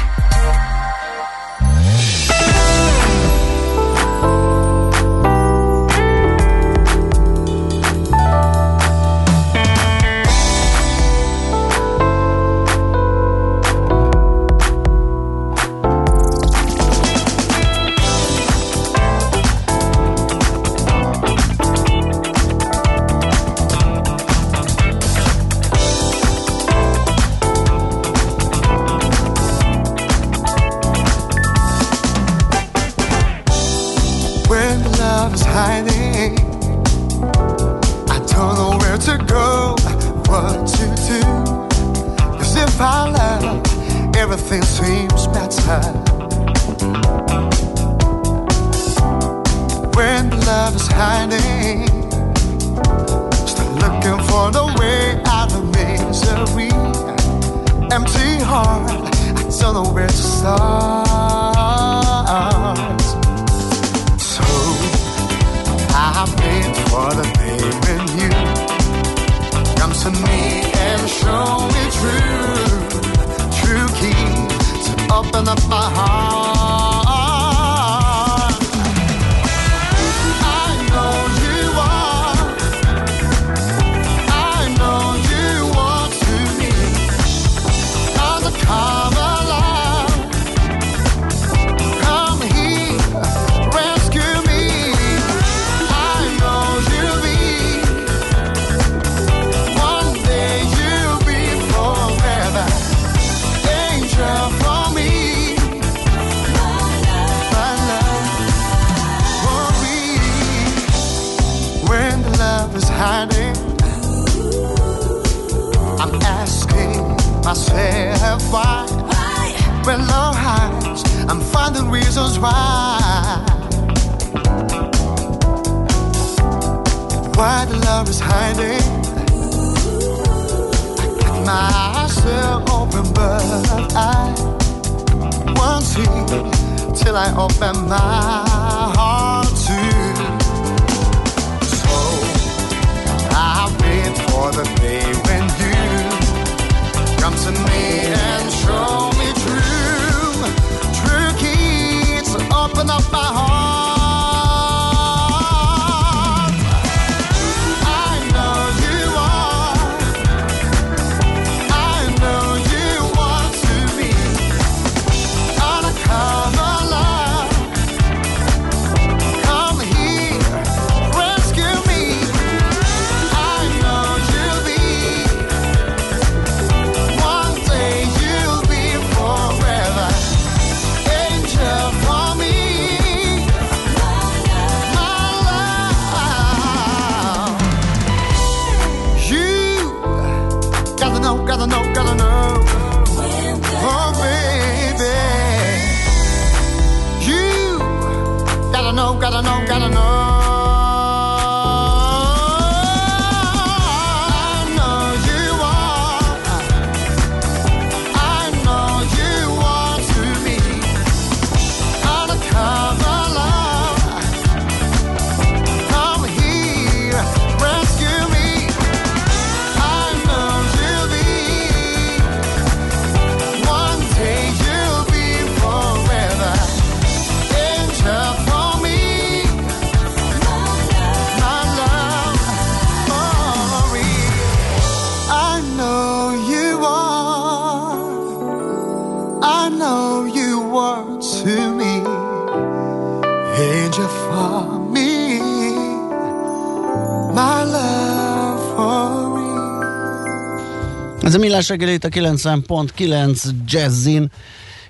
Millás reggeli itt a 90.9 Jazzin,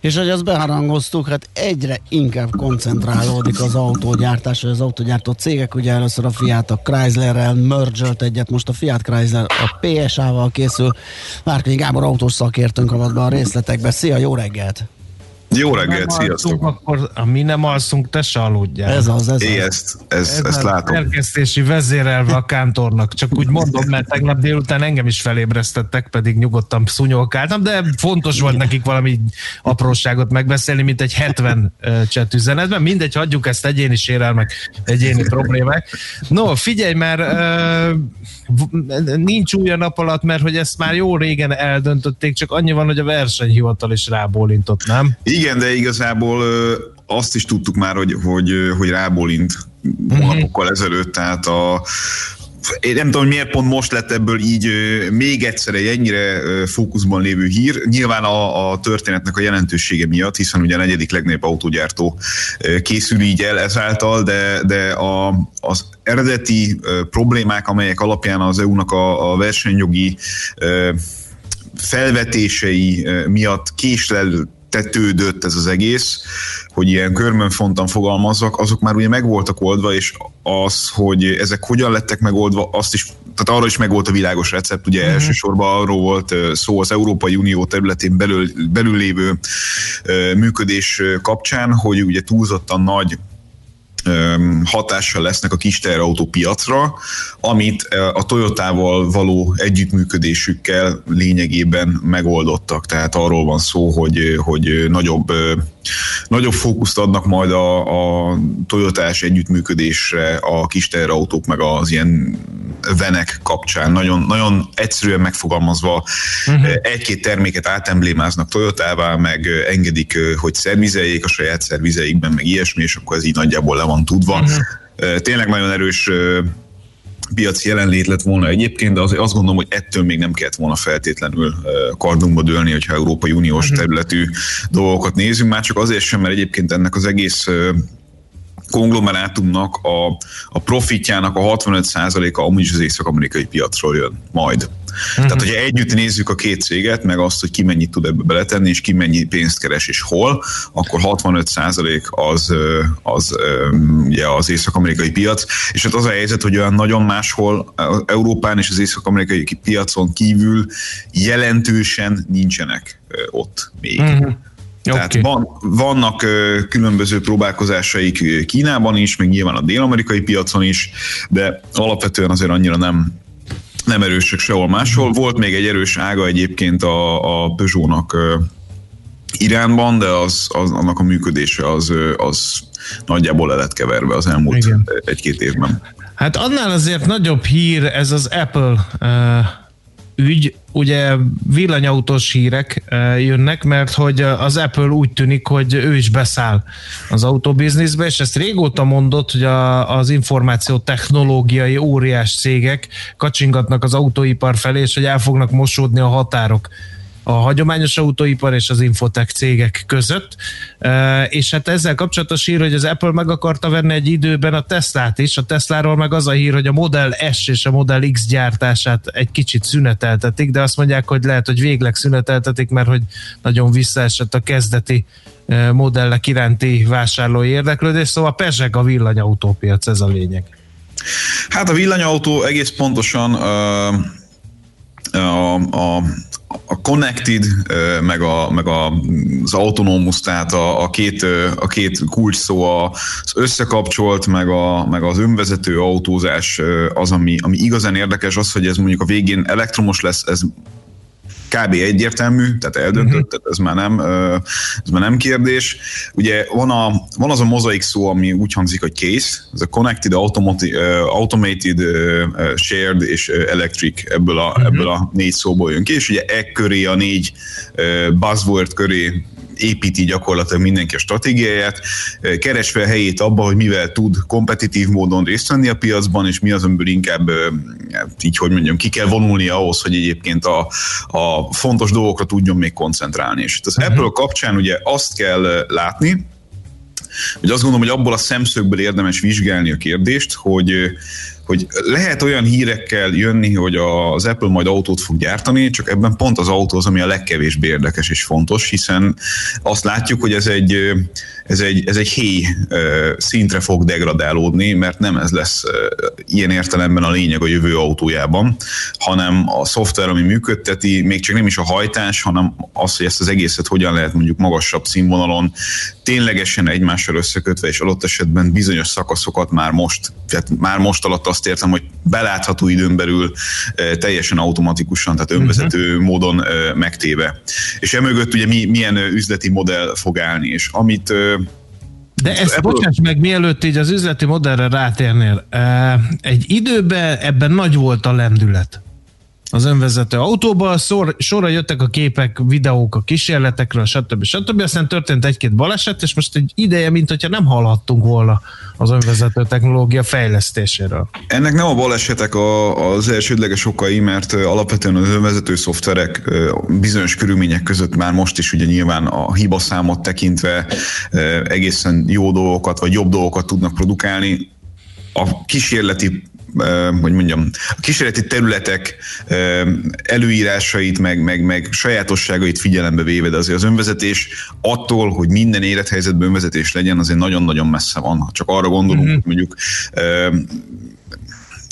és hogy azt beharangoztuk, hát egyre inkább koncentrálódik az autógyártás, az autógyártó cégek, ugye először a Fiat a Chryslerrel mergelt egyet, most a Fiat Chrysler a PSA-val készül. Márkai Gábor autós szakértőnk avat be a részletekbe. Szia, jó reggelt! Jó reggelt, nem sziasztok! Alszunk, akkor mi nem alszunk, te se aludjál. Ez az, ez Én az. ezt, ezt, Ez ezt a látom. szerkesztési vezérelve a kántornak. Csak úgy mondom, mert tegnap délután engem is felébresztettek, pedig nyugodtan szunyolkáltam, de fontos volt nekik valami apróságot megbeszélni, mint egy 70 uh, chat üzenetben. Mindegy, hagyjuk ezt egyéni sérelmek, egyéni problémák. No, figyelj, mert nincs új a nap alatt, mert hogy ezt már jó régen eldöntötték, csak annyi van, hogy a versenyhivatal is rábólintott, nem? Igen, de igazából azt is tudtuk már, hogy, hogy, hogy rábólint hónapokkal ezelőtt, tehát a, én nem tudom, hogy miért pont most lett ebből így még egyszer egy ennyire fókuszban lévő hír. Nyilván a, a történetnek a jelentősége miatt, hiszen ugye a negyedik legnagyobb autógyártó készül így el ezáltal, de, de a, az eredeti problémák, amelyek alapján az EU-nak a, a versenyjogi felvetései miatt késlel tetődött ez az egész, hogy ilyen körmönfontan fogalmazzak, azok már ugye meg voltak oldva, és az, hogy ezek hogyan lettek megoldva, azt is, tehát arra is meg volt a világos recept, ugye uh-huh. elsősorban arról volt szó az Európai Unió területén belül, belül lévő működés kapcsán, hogy ugye túlzottan nagy hatással lesznek a kis teherautó piacra, amit a Toyotával való együttműködésükkel lényegében megoldottak. Tehát arról van szó, hogy, hogy nagyobb, nagyobb fókuszt adnak majd a, a Toyotás együttműködésre a kis teherautók meg az ilyen venek kapcsán. Nagyon, nagyon egyszerűen megfogalmazva uh-huh. egy-két terméket átemblémáznak Toyotává, meg engedik, hogy szervizeljék a saját szervizeikben, meg ilyesmi, és akkor ez így nagyjából le van tudva. Uh-huh. Tényleg nagyon erős piaci jelenlét lett volna egyébként, de az, azt gondolom, hogy ettől még nem kellett volna feltétlenül kardunkba dőlni, hogyha Európai Uniós területű dolgokat nézünk, már csak azért sem, mert egyébként ennek az egész konglomerátumnak a, a profitjának a 65%-a amúgy is az észak-amerikai piacról jön majd. Uh-huh. Tehát, hogyha együtt nézzük a két céget, meg azt, hogy ki mennyit tud ebbe beletenni, és ki mennyi pénzt keres, és hol, akkor 65% az, az ugye az észak-amerikai piac, és hát az a helyzet, hogy olyan nagyon máshol Európán és az észak-amerikai piacon kívül jelentősen nincsenek ott még. Uh-huh. Tehát okay. van, vannak különböző próbálkozásaik Kínában is, meg nyilván a dél-amerikai piacon is, de alapvetően azért annyira nem, nem erősek sehol máshol. Volt még egy erős ága egyébként a, a Peugeot-nak Iránban, de az, az, annak a működése az, az nagyjából le lett keverve az elmúlt Igen. egy-két évben. Hát annál azért nagyobb hír ez az Apple uh, ügy, ugye villanyautós hírek jönnek, mert hogy az Apple úgy tűnik, hogy ő is beszáll az autóbizniszbe, és ezt régóta mondott, hogy a, az információ technológiai óriás cégek kacsingatnak az autóipar felé, és hogy el fognak mosódni a határok a hagyományos autóipar és az infotech cégek között, és hát ezzel kapcsolatos hír, hogy az Apple meg akarta venni egy időben a Teslát is, a Tesláról meg az a hír, hogy a Model S és a Model X gyártását egy kicsit szüneteltetik, de azt mondják, hogy lehet, hogy végleg szüneteltetik, mert hogy nagyon visszaesett a kezdeti modellek iránti vásárlói érdeklődés, szóval pesek a villanyautópiac, ez a lényeg. Hát a villanyautó egész pontosan uh, a, a a connected, meg, a, meg a, az autonómus, tehát a, a, két, a két kulcs szó az összekapcsolt, meg, a, meg az önvezető autózás az, ami, ami igazán érdekes, az, hogy ez mondjuk a végén elektromos lesz, ez kb. egyértelmű, tehát eldöntött, uh-huh. tehát ez már, nem, ez már nem kérdés. Ugye van, a, van az a mozaik szó, ami úgy hangzik, hogy case, ez a connected, automated, shared és electric, ebből a, uh-huh. ebből a négy szóból jön ki, és ugye e köré, a négy buzzword köré építi gyakorlatilag mindenki a stratégiáját, keresve a helyét abba, hogy mivel tud kompetitív módon részt venni a piacban, és mi az, amiből inkább így, hogy mondjam, ki kell vonulni ahhoz, hogy egyébként a, a fontos dolgokra tudjon még koncentrálni. És az uh-huh. Apple kapcsán ugye azt kell látni, hogy azt gondolom, hogy abból a szemszögből érdemes vizsgálni a kérdést, hogy hogy lehet olyan hírekkel jönni, hogy az Apple majd autót fog gyártani, csak ebben pont az autó az, ami a legkevésbé érdekes és fontos, hiszen azt látjuk, hogy ez egy, ez egy, ez egy héj szintre fog degradálódni, mert nem ez lesz ilyen értelemben a lényeg a jövő autójában, hanem a szoftver, ami működteti, még csak nem is a hajtás, hanem az, hogy ezt az egészet hogyan lehet mondjuk magasabb színvonalon ténylegesen egymással összekötve, és adott esetben bizonyos szakaszokat már most, tehát már most alatt azt értem, hogy belátható időn belül teljesen automatikusan, tehát önvezető uh-huh. módon megtéve. És emögött ugye mi, milyen üzleti modell fog állni, és amit de ezt ebből... bocsáss meg, mielőtt így az üzleti modellre rátérnél. Egy időben ebben nagy volt a lendület az önvezető autóba, szor, sorra jöttek a képek, videók a kísérletekről, stb. stb. Aztán történt egy-két baleset, és most egy ideje, mint hogyha nem hallhattunk volna az önvezető technológia fejlesztéséről. Ennek nem a balesetek a, az elsődleges okai, mert alapvetően az önvezető szoftverek bizonyos körülmények között már most is ugye nyilván a hibaszámot tekintve egészen jó dolgokat, vagy jobb dolgokat tudnak produkálni. A kísérleti hogy mondjam, a kísérleti területek előírásait, meg, meg, meg sajátosságait figyelembe véve, de azért az önvezetés attól, hogy minden élethelyzetben önvezetés legyen, azért nagyon-nagyon messze van. Csak arra gondolunk, mm-hmm. hogy mondjuk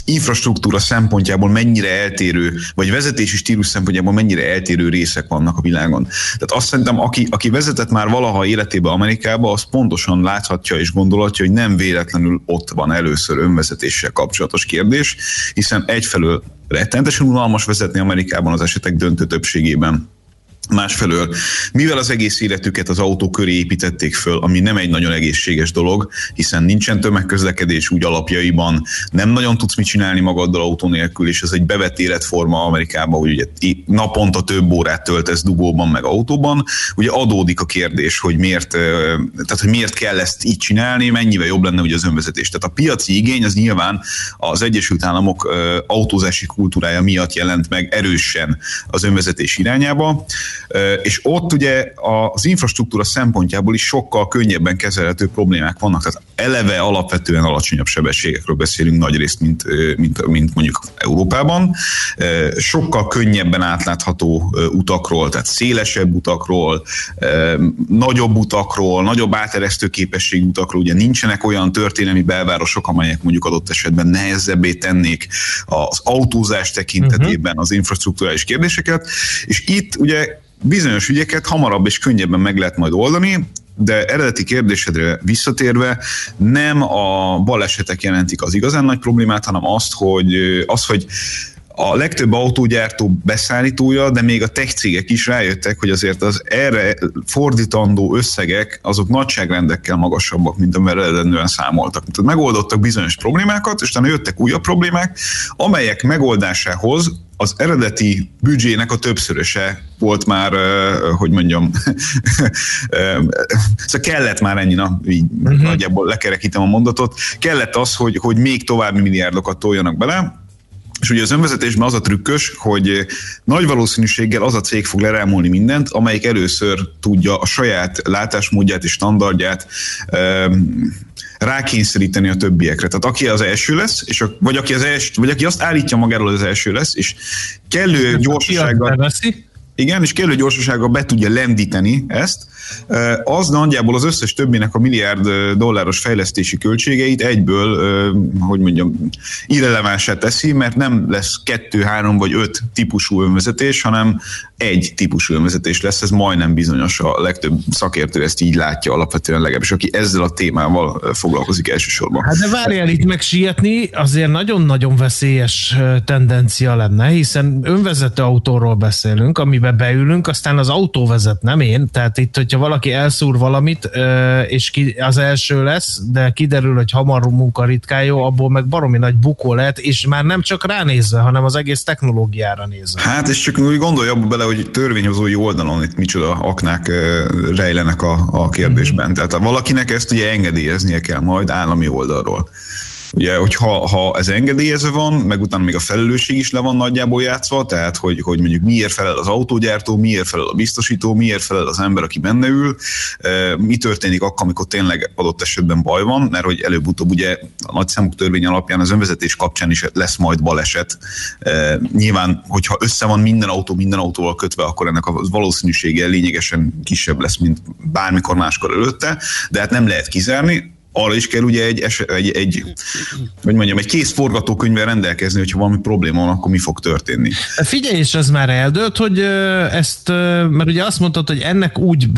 infrastruktúra szempontjából mennyire eltérő, vagy vezetési stílus szempontjából mennyire eltérő részek vannak a világon. Tehát azt szerintem, aki, aki vezetett már valaha életébe Amerikába, az pontosan láthatja és gondolhatja, hogy nem véletlenül ott van először önvezetéssel kapcsolatos kérdés, hiszen egyfelől rettentesen unalmas vezetni Amerikában az esetek döntő többségében Másfelől, mivel az egész életüket az autó köré építették föl, ami nem egy nagyon egészséges dolog, hiszen nincsen tömegközlekedés úgy alapjaiban, nem nagyon tudsz mit csinálni magaddal autó nélkül, és ez egy bevett életforma Amerikában, hogy ugye naponta több órát töltesz dugóban meg autóban, ugye adódik a kérdés, hogy miért, tehát hogy miért kell ezt így csinálni, mennyivel jobb lenne ugye az önvezetés. Tehát a piaci igény az nyilván az Egyesült Államok autózási kultúrája miatt jelent meg erősen az önvezetés irányába és ott ugye az infrastruktúra szempontjából is sokkal könnyebben kezelhető problémák vannak. Tehát eleve alapvetően alacsonyabb sebességekről beszélünk nagy részt, mint, mint, mint mondjuk Európában. Sokkal könnyebben átlátható utakról, tehát szélesebb utakról, nagyobb utakról, nagyobb áteresztő képességű utakról, ugye nincsenek olyan történelmi belvárosok, amelyek mondjuk adott esetben nehezebbé tennék az autózás tekintetében az infrastruktúrális kérdéseket, és itt ugye bizonyos ügyeket hamarabb és könnyebben meg lehet majd oldani, de eredeti kérdésedre visszatérve, nem a balesetek jelentik az igazán nagy problémát, hanem azt, hogy, az, hogy a legtöbb autógyártó beszállítója, de még a tech cégek is rájöttek, hogy azért az erre fordítandó összegek azok nagyságrendekkel magasabbak, mint amivel eredendően számoltak. Tehát megoldottak bizonyos problémákat, és utána jöttek újabb problémák, amelyek megoldásához az eredeti büdzsének a többszöröse volt már, hogy mondjam, szóval kellett már ennyi, na, így uh-huh. nagyjából lekerekítem a mondatot, kellett az, hogy, hogy még további milliárdokat toljanak bele, és ugye az önvezetésben az a trükkös, hogy nagy valószínűséggel az a cég fog lerámolni mindent, amelyik először tudja a saját látásmódját és standardját um, rákényszeríteni a többiekre. Tehát aki az első lesz, és a, vagy, aki az első, vagy aki azt állítja magáról, az első lesz, és kellő gyorsasággal... Igen, és kellő gyorsasággal be tudja lendíteni ezt, az nagyjából az összes többinek a milliárd dolláros fejlesztési költségeit egyből, hogy mondjam, irrelevánsát teszi, mert nem lesz kettő, három vagy öt típusú önvezetés, hanem egy típusú önvezetés lesz, ez majdnem bizonyos, a legtöbb szakértő ezt így látja alapvetően legalábbis, aki ezzel a témával foglalkozik elsősorban. Hát de várjál itt meg sietni, azért nagyon-nagyon veszélyes tendencia lenne, hiszen önvezető autóról beszélünk, amiben beülünk, aztán az autó vezet, nem én, tehát itt, hogyha valaki elszúr valamit, és ki, az első lesz, de kiderül, hogy hamar munkaritkájó, abból meg baromi nagy bukó lehet, és már nem csak ránézve, hanem az egész technológiára nézve. Hát, és csak úgy gondolj abba bele, hogy törvényhozói oldalon itt micsoda aknák rejlenek a, a kérdésben. Tehát valakinek ezt ugye engedélyeznie kell majd állami oldalról. Ugye, hogy ha, ha ez engedélyezve van, meg utána még a felelősség is le van nagyjából játszva, tehát hogy, hogy mondjuk miért felel az autógyártó, miért felel a biztosító, miért felel az ember, aki benne ül, mi történik akkor, amikor tényleg adott esetben baj van, mert hogy előbb-utóbb ugye a nagy számuk törvény alapján az önvezetés kapcsán is lesz majd baleset. Nyilván, hogyha össze van minden autó minden autóval kötve, akkor ennek a valószínűsége lényegesen kisebb lesz, mint bármikor máskor előtte, de hát nem lehet kizárni arra is kell ugye egy, egy, egy hogy mondjam, egy kész forgatókönyvvel rendelkezni, hogyha valami probléma van, akkor mi fog történni. Figyelj, és ez már eldőlt, hogy ezt, mert ugye azt mondtad, hogy ennek úgy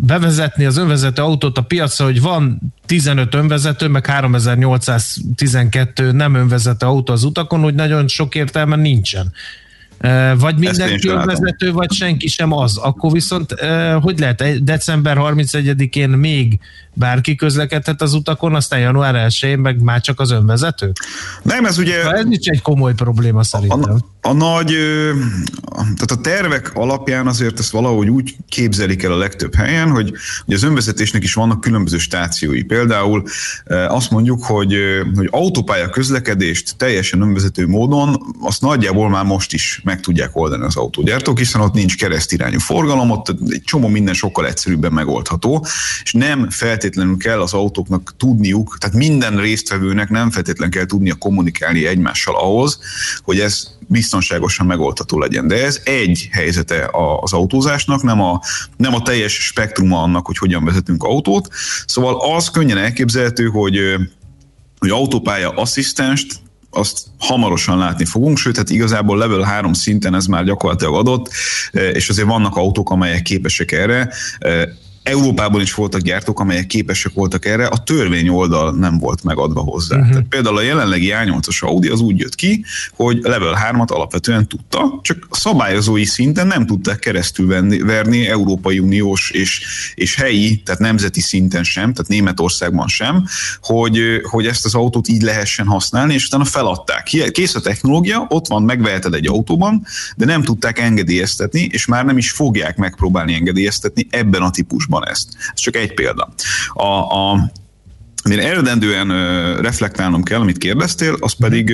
bevezetni az önvezető autót a piacra, hogy van 15 önvezető, meg 3812 nem önvezető autó az utakon, hogy nagyon sok értelme nincsen. Vagy mindenki önvezető, vagy senki sem az. Akkor viszont hogy lehet december 31-én még bárki közlekedhet az utakon, aztán január 1-én meg már csak az önvezető? Nem, ez ugye... Ha ez nincs egy komoly probléma szerintem. A, a nagy, tehát a tervek alapján azért ezt valahogy úgy képzelik el a legtöbb helyen, hogy, hogy az önvezetésnek is vannak különböző stációi. Például azt mondjuk, hogy, hogy autópálya közlekedést teljesen önvezető módon, azt nagyjából már most is meg tudják oldani az autógyártók, hiszen ott nincs keresztirányú forgalom, ott egy csomó minden sokkal egyszerűbben megoldható, és nem feltétlenül kell az autóknak tudniuk, tehát minden résztvevőnek nem feltétlenül kell tudnia kommunikálni egymással ahhoz, hogy ez biztonságosan megoldható legyen. De ez egy helyzete az autózásnak, nem a, nem a teljes spektruma annak, hogy hogyan vezetünk autót. Szóval az könnyen elképzelhető, hogy hogy autópálya asszisztenst azt hamarosan látni fogunk, sőt, hát igazából level 3 szinten ez már gyakorlatilag adott, és azért vannak autók, amelyek képesek erre. Európában is voltak gyártók, amelyek képesek voltak erre, a törvény oldal nem volt megadva hozzá. Uh-huh. Tehát például a jelenlegi A8-as Audi az úgy jött ki, hogy level 3-at alapvetően tudta, csak a szabályozói szinten nem tudták keresztül venni, verni Európai Uniós és, és helyi, tehát nemzeti szinten sem, tehát Németországban sem, hogy, hogy ezt az autót így lehessen használni, és utána feladták. Kész a technológia, ott van, megveheted egy autóban, de nem tudták engedélyeztetni, és már nem is fogják megpróbálni engedélyeztetni ebben a típusban van ezt. Ez csak egy példa. A, a amire eredendően reflektálnom kell, amit kérdeztél, az pedig,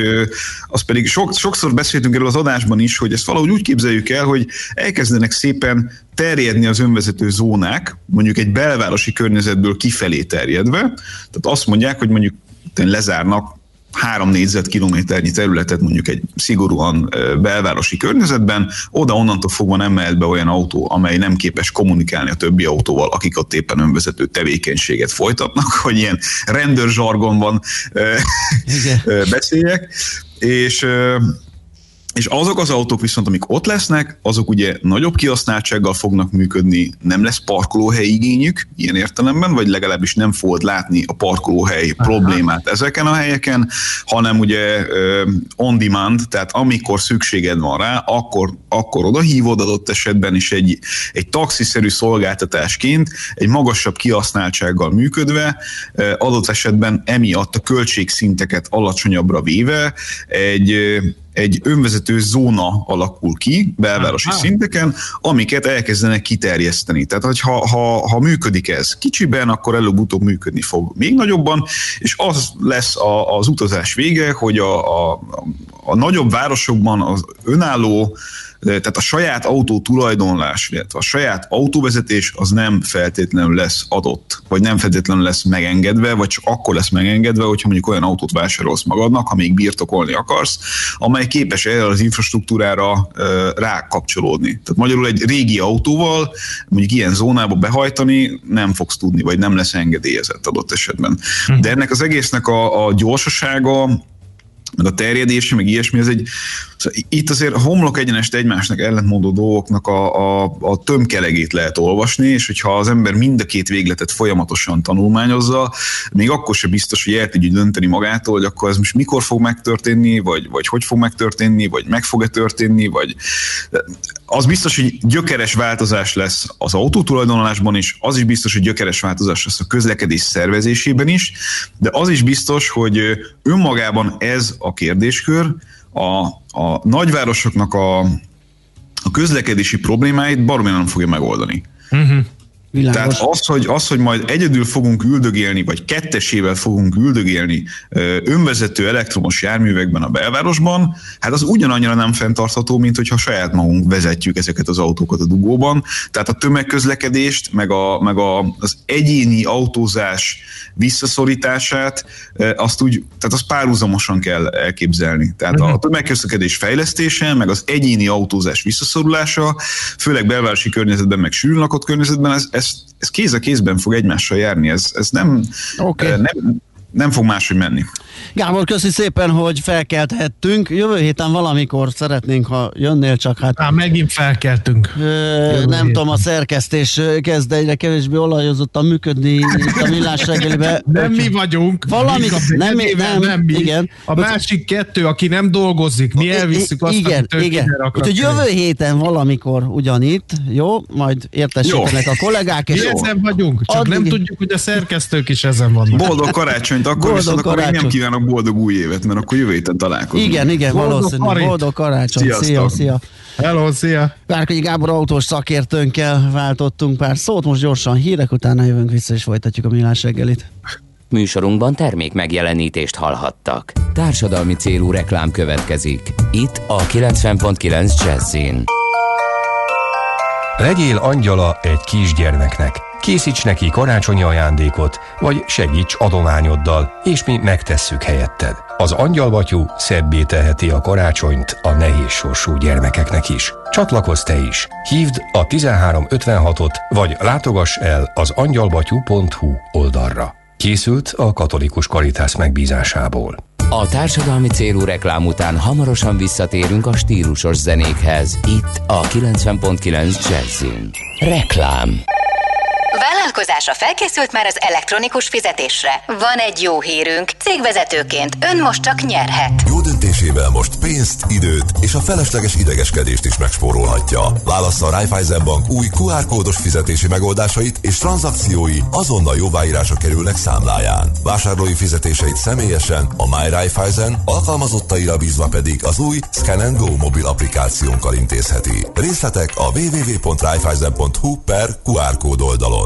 az pedig sok, sokszor beszéltünk erről az adásban is, hogy ezt valahogy úgy képzeljük el, hogy elkezdenek szépen terjedni az önvezető zónák, mondjuk egy belvárosi környezetből kifelé terjedve. Tehát azt mondják, hogy mondjuk lezárnak három négyzetkilométernyi területet mondjuk egy szigorúan belvárosi környezetben, oda onnantól fogva nem mehet be olyan autó, amely nem képes kommunikálni a többi autóval, akik ott éppen önvezető tevékenységet folytatnak, hogy ilyen rendőrzsargonban beszéljek. És és azok az autók viszont, amik ott lesznek, azok ugye nagyobb kihasználtsággal fognak működni, nem lesz parkolóhely igényük ilyen értelemben, vagy legalábbis nem fogod látni a parkolóhely Aha. problémát ezeken a helyeken, hanem ugye on demand, tehát amikor szükséged van rá, akkor, akkor oda hívod adott esetben is egy, egy taxiszerű szolgáltatásként, egy magasabb kihasználtsággal működve, adott esetben emiatt a költségszinteket alacsonyabbra véve egy egy önvezető zóna alakul ki belvárosi Aha. szinteken, amiket elkezdenek kiterjeszteni. Tehát, hogy ha, ha, ha működik ez kicsiben, akkor előbb-utóbb működni fog még nagyobban, és az lesz a, az utazás vége, hogy a, a, a nagyobb városokban az önálló tehát a saját autó tulajdonlás, illetve a saját autóvezetés az nem feltétlenül lesz adott, vagy nem feltétlenül lesz megengedve, vagy csak akkor lesz megengedve, hogyha mondjuk olyan autót vásárolsz magadnak, ha még birtokolni akarsz, amely képes erre az infrastruktúrára rákapcsolódni. Tehát magyarul egy régi autóval mondjuk ilyen zónába behajtani nem fogsz tudni, vagy nem lesz engedélyezett adott esetben. Hm. De ennek az egésznek a, a gyorsasága, meg a terjedése, meg ilyesmi, ez egy, szóval itt azért a homlok egyenest egymásnak ellentmondó dolgoknak a, a, a tömkelegét lehet olvasni, és hogyha az ember mind a két végletet folyamatosan tanulmányozza, még akkor sem biztos, hogy el tudja dönteni magától, hogy akkor ez most mikor fog megtörténni, vagy, vagy hogy fog megtörténni, vagy meg fog-e történni, vagy az biztos, hogy gyökeres változás lesz az autótulajdonlásban is, az is biztos, hogy gyökeres változás lesz a közlekedés szervezésében is, de az is biztos, hogy önmagában ez a kérdéskör a, a nagyvárosoknak a, a közlekedési problémáit baromi nem fogja megoldani. Uh-huh. Világos. Tehát az hogy, az, hogy majd egyedül fogunk üldögélni, vagy kettesével fogunk üldögélni önvezető elektromos járművekben a belvárosban, hát az ugyanannyira nem fenntartható, mint hogyha saját magunk vezetjük ezeket az autókat a dugóban. Tehát a tömegközlekedést, meg, a, meg a, az egyéni autózás visszaszorítását, azt úgy, tehát azt párhuzamosan kell elképzelni. Tehát a mhm. tömegközlekedés fejlesztése, meg az egyéni autózás visszaszorulása, főleg belvárosi környezetben, meg sűrűn lakott környezetben, ez, ez, ez kéz a kézben fog egymással járni. Ez, ez nem, okay. nem, nem fog máshogy menni. Gábor, köszi szépen, hogy felkelthettünk. Jövő héten valamikor szeretnénk, ha jönnél, csak hát... Á, megint felkeltünk. Ö, nem héten. tudom, a szerkesztés kezd egyre kevésbé olajozottan működni itt a millás reggelibe. Nem mi vagyunk. Valami, nem, mi, nem, nem mi. Igen. A másik kettő, aki nem dolgozik, mi elviszük azt, igen, igen. Úgyhogy jövő héten valamikor ugyanitt, jó? Majd értesítenek a kollégák. És mi ezen vagyunk, csak addig... nem tudjuk, hogy a szerkesztők is ezen vannak. Boldog karácsonyt, akkor Boldog viszont akkor nem kívánok boldog új évet, mert akkor jövő héten találkozunk. Igen, igen, boldog valószínű. Karit. Boldog karácsony. Sziasztok. Szia, szia. Hello, szia. Várkonyi Gábor autós szakértőnkkel váltottunk pár szót, most gyorsan hírek, utána jövünk vissza és folytatjuk a millás reggelit. Műsorunkban termék megjelenítést hallhattak. Társadalmi célú reklám következik. Itt a 90.9 Jazzin. Legyél angyala egy kisgyermeknek. Készíts neki karácsonyi ajándékot, vagy segíts adományoddal, és mi megtesszük helyetted. Az angyalbatyú szebbé teheti a karácsonyt a nehéz sorsú gyermekeknek is. Csatlakozz te is! Hívd a 1356-ot, vagy látogass el az angyalbatyú.hu oldalra. Készült a katolikus karitász megbízásából. A társadalmi célú reklám után hamarosan visszatérünk a stílusos zenékhez. Itt a 90.9 Jazzin. Reklám Vállalkozása felkészült már az elektronikus fizetésre. Van egy jó hírünk. Cégvezetőként ön most csak nyerhet. Jó döntésével most pénzt, időt és a felesleges idegeskedést is megspórolhatja. Válassza a Raiffeisen Bank új QR kódos fizetési megoldásait és tranzakciói azonnal jóváírása kerülnek számláján. Vásárlói fizetéseit személyesen a My Raiffeisen, alkalmazottaira bízva pedig az új Scan Go mobil applikációnkkal intézheti. Részletek a www.raiffeisen.hu per QR kód oldalon.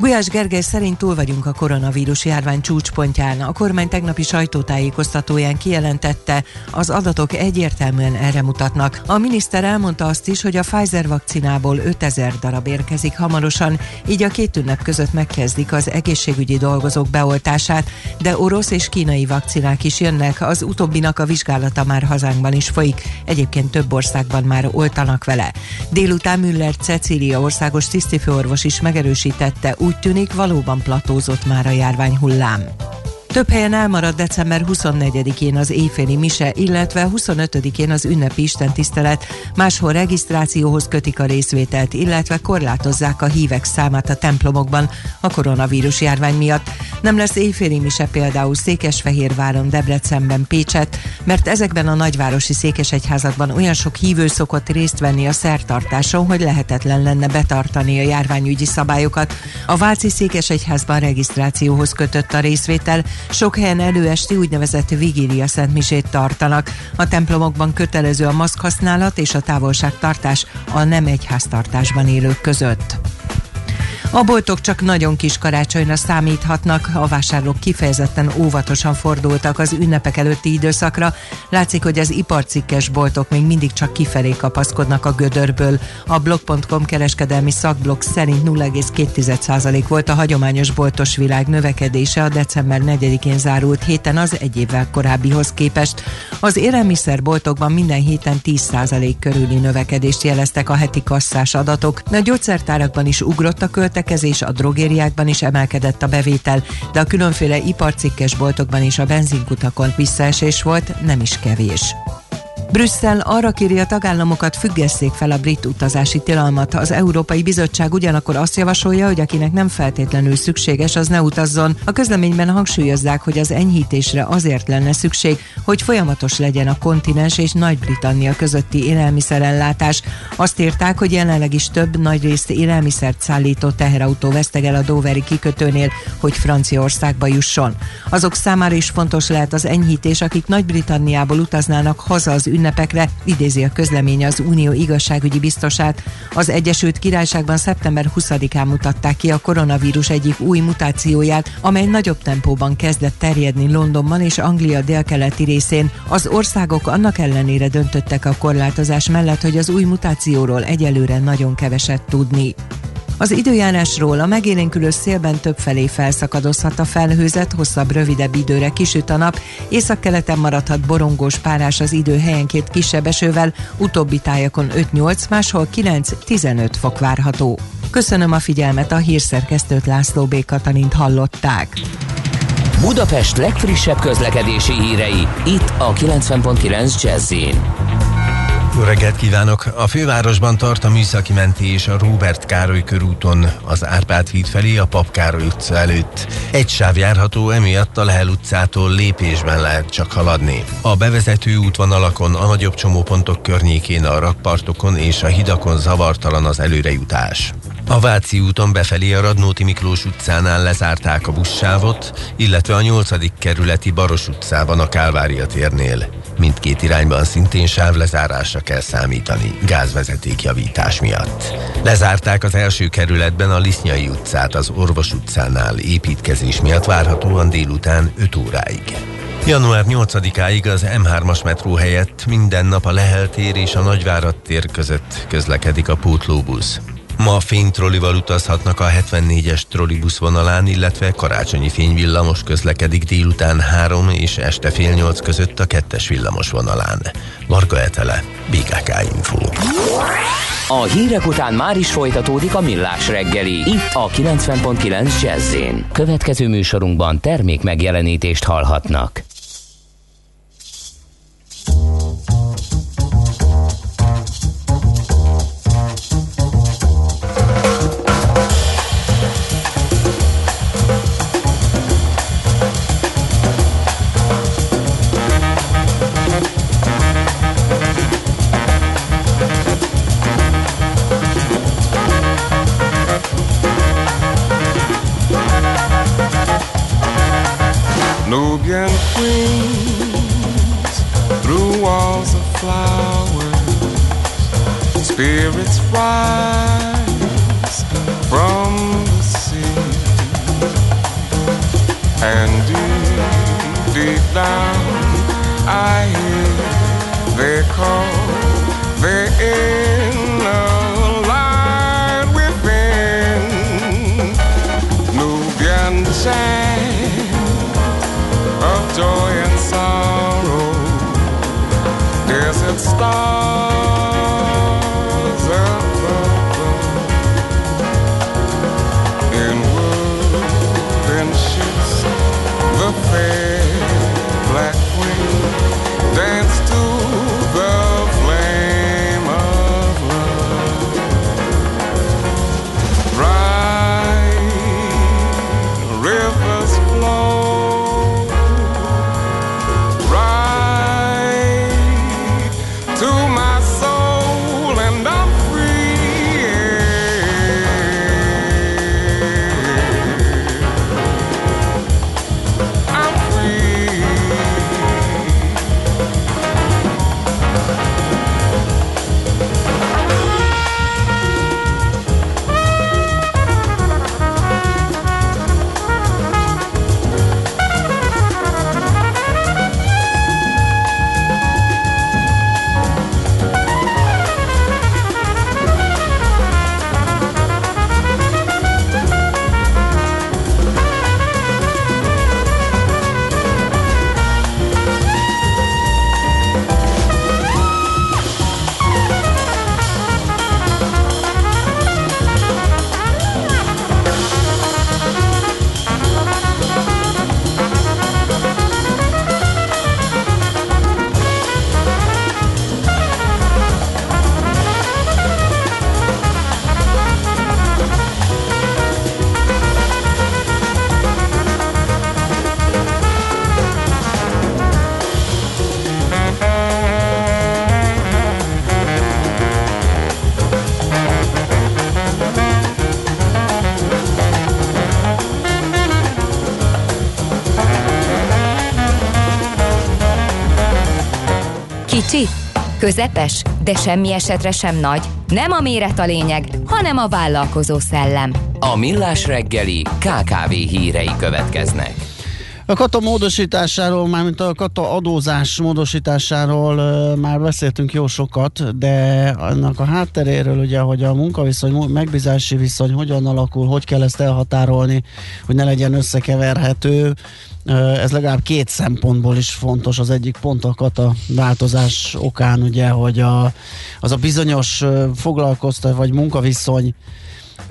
Gulyás Gergely szerint túl vagyunk a koronavírus járvány csúcspontján. A kormány tegnapi sajtótájékoztatóján kijelentette, az adatok egyértelműen erre mutatnak. A miniszter elmondta azt is, hogy a Pfizer vakcinából 5000 darab érkezik hamarosan, így a két ünnep között megkezdik az egészségügyi dolgozók beoltását, de orosz és kínai vakcinák is jönnek, az utóbbinak a vizsgálata már hazánkban is folyik, egyébként több országban már oltanak vele. Délután Müller Cecília országos tisztifőorvos is megerősítette, úgy tűnik valóban platózott már a járványhullám. Több helyen elmarad december 24-én az éjféli mise, illetve 25-én az ünnepi istentisztelet, máshol regisztrációhoz kötik a részvételt, illetve korlátozzák a hívek számát a templomokban a koronavírus járvány miatt. Nem lesz éjféli mise például Székesfehérváron, Debrecenben, Pécset, mert ezekben a nagyvárosi székesegyházakban olyan sok hívő szokott részt venni a szertartáson, hogy lehetetlen lenne betartani a járványügyi szabályokat. A Váci Székesegyházban regisztrációhoz kötött a részvétel, sok helyen előesti úgynevezett vigília szentmisét tartanak. A templomokban kötelező a maszk használat és a távolságtartás a nem egyháztartásban élők között. A boltok csak nagyon kis karácsonyra számíthatnak, a vásárlók kifejezetten óvatosan fordultak az ünnepek előtti időszakra. Látszik, hogy az iparcikkes boltok még mindig csak kifelé kapaszkodnak a gödörből. A blog.com kereskedelmi szakblog szerint 0,2% volt a hagyományos boltos világ növekedése a december 4-én zárult héten az egy évvel korábbihoz képest. Az élelmiszerboltokban minden héten 10% körüli növekedést jeleztek a heti kasszás adatok, a gyógyszertárakban is ugrott a költek közlekezés, a drogériákban is emelkedett a bevétel, de a különféle iparcikkes boltokban és a benzinkutakon visszaesés volt, nem is kevés. Brüsszel arra kéri a tagállamokat függesszék fel a brit utazási tilalmat. Az Európai Bizottság ugyanakkor azt javasolja, hogy akinek nem feltétlenül szükséges, az ne utazzon. A közleményben hangsúlyozzák, hogy az enyhítésre azért lenne szükség, hogy folyamatos legyen a kontinens és Nagy-Britannia közötti élelmiszerellátás. Azt írták, hogy jelenleg is több nagyrészt élelmiszert szállító teherautó vesztegel a Doveri kikötőnél, hogy Franciaországba jusson. Azok számára is fontos lehet az enyhítés, akik Nagy-Britanniából utaznának haza az ünnepekre, idézi a közlemény az Unió igazságügyi biztosát. Az Egyesült Királyságban szeptember 20-án mutatták ki a koronavírus egyik új mutációját, amely nagyobb tempóban kezdett terjedni Londonban és Anglia délkeleti részén. Az országok annak ellenére döntöttek a korlátozás mellett, hogy az új mutációról egyelőre nagyon keveset tudni. Az időjárásról a megélénkülő szélben többfelé felszakadozhat a felhőzet, hosszabb, rövidebb időre kisüt a nap, északkeleten maradhat borongós párás az idő helyenként kisebb esővel, utóbbi tájakon 5-8, máshol 9-15 fok várható. Köszönöm a figyelmet, a hírszerkesztőt László B. Katalint hallották. Budapest legfrissebb közlekedési hírei, itt a 90.9 jazz jó reggelt kívánok! A fővárosban tart a műszaki mentés a Róbert Károly körúton, az Árpád híd felé a Pap Károly utca előtt. Egy sáv járható, emiatt a Lehel utcától lépésben lehet csak haladni. A bevezető útvonalakon, a nagyobb csomópontok környékén, a rakpartokon és a hidakon zavartalan az előrejutás. A Váci úton befelé a Radnóti Miklós utcánál lezárták a buszsávot, illetve a 8. kerületi Baros utcában a Kálvária térnél. Mindkét irányban szintén sávlezárásra kell számítani, gázvezeték javítás miatt. Lezárták az első kerületben a Lisznyai utcát az Orvos utcánál építkezés miatt várhatóan délután 5 óráig. Január 8-áig az M3-as metró helyett minden nap a Lehel tér és a Nagyvárad tér között közlekedik a pótlóbusz. Ma fénytrollival utazhatnak a 74-es trollibusz vonalán, illetve karácsonyi fényvillamos közlekedik délután 3 és este fél 8 között a kettes villamos vonalán. Varga Etele, BKK Info. A hírek után már is folytatódik a millás reggeli, itt a 90.9 jazz Következő műsorunkban termék megjelenítést hallhatnak. Spirits rise from the sea, and deep, deep down I hear they call, they in the line within. Nubian chant of joy and sorrow, desert stars the közepes, de semmi esetre sem nagy. Nem a méret a lényeg, hanem a vállalkozó szellem. A Millás reggeli KKV hírei következnek. A kata módosításáról, mármint a kata adózás módosításáról már beszéltünk jó sokat, de annak a hátteréről ugye, hogy a munkaviszony, megbízási viszony hogyan alakul, hogy kell ezt elhatárolni, hogy ne legyen összekeverhető, ez legalább két szempontból is fontos. Az egyik pont a változás okán, ugye, hogy a, az a bizonyos foglalkoztat vagy munkaviszony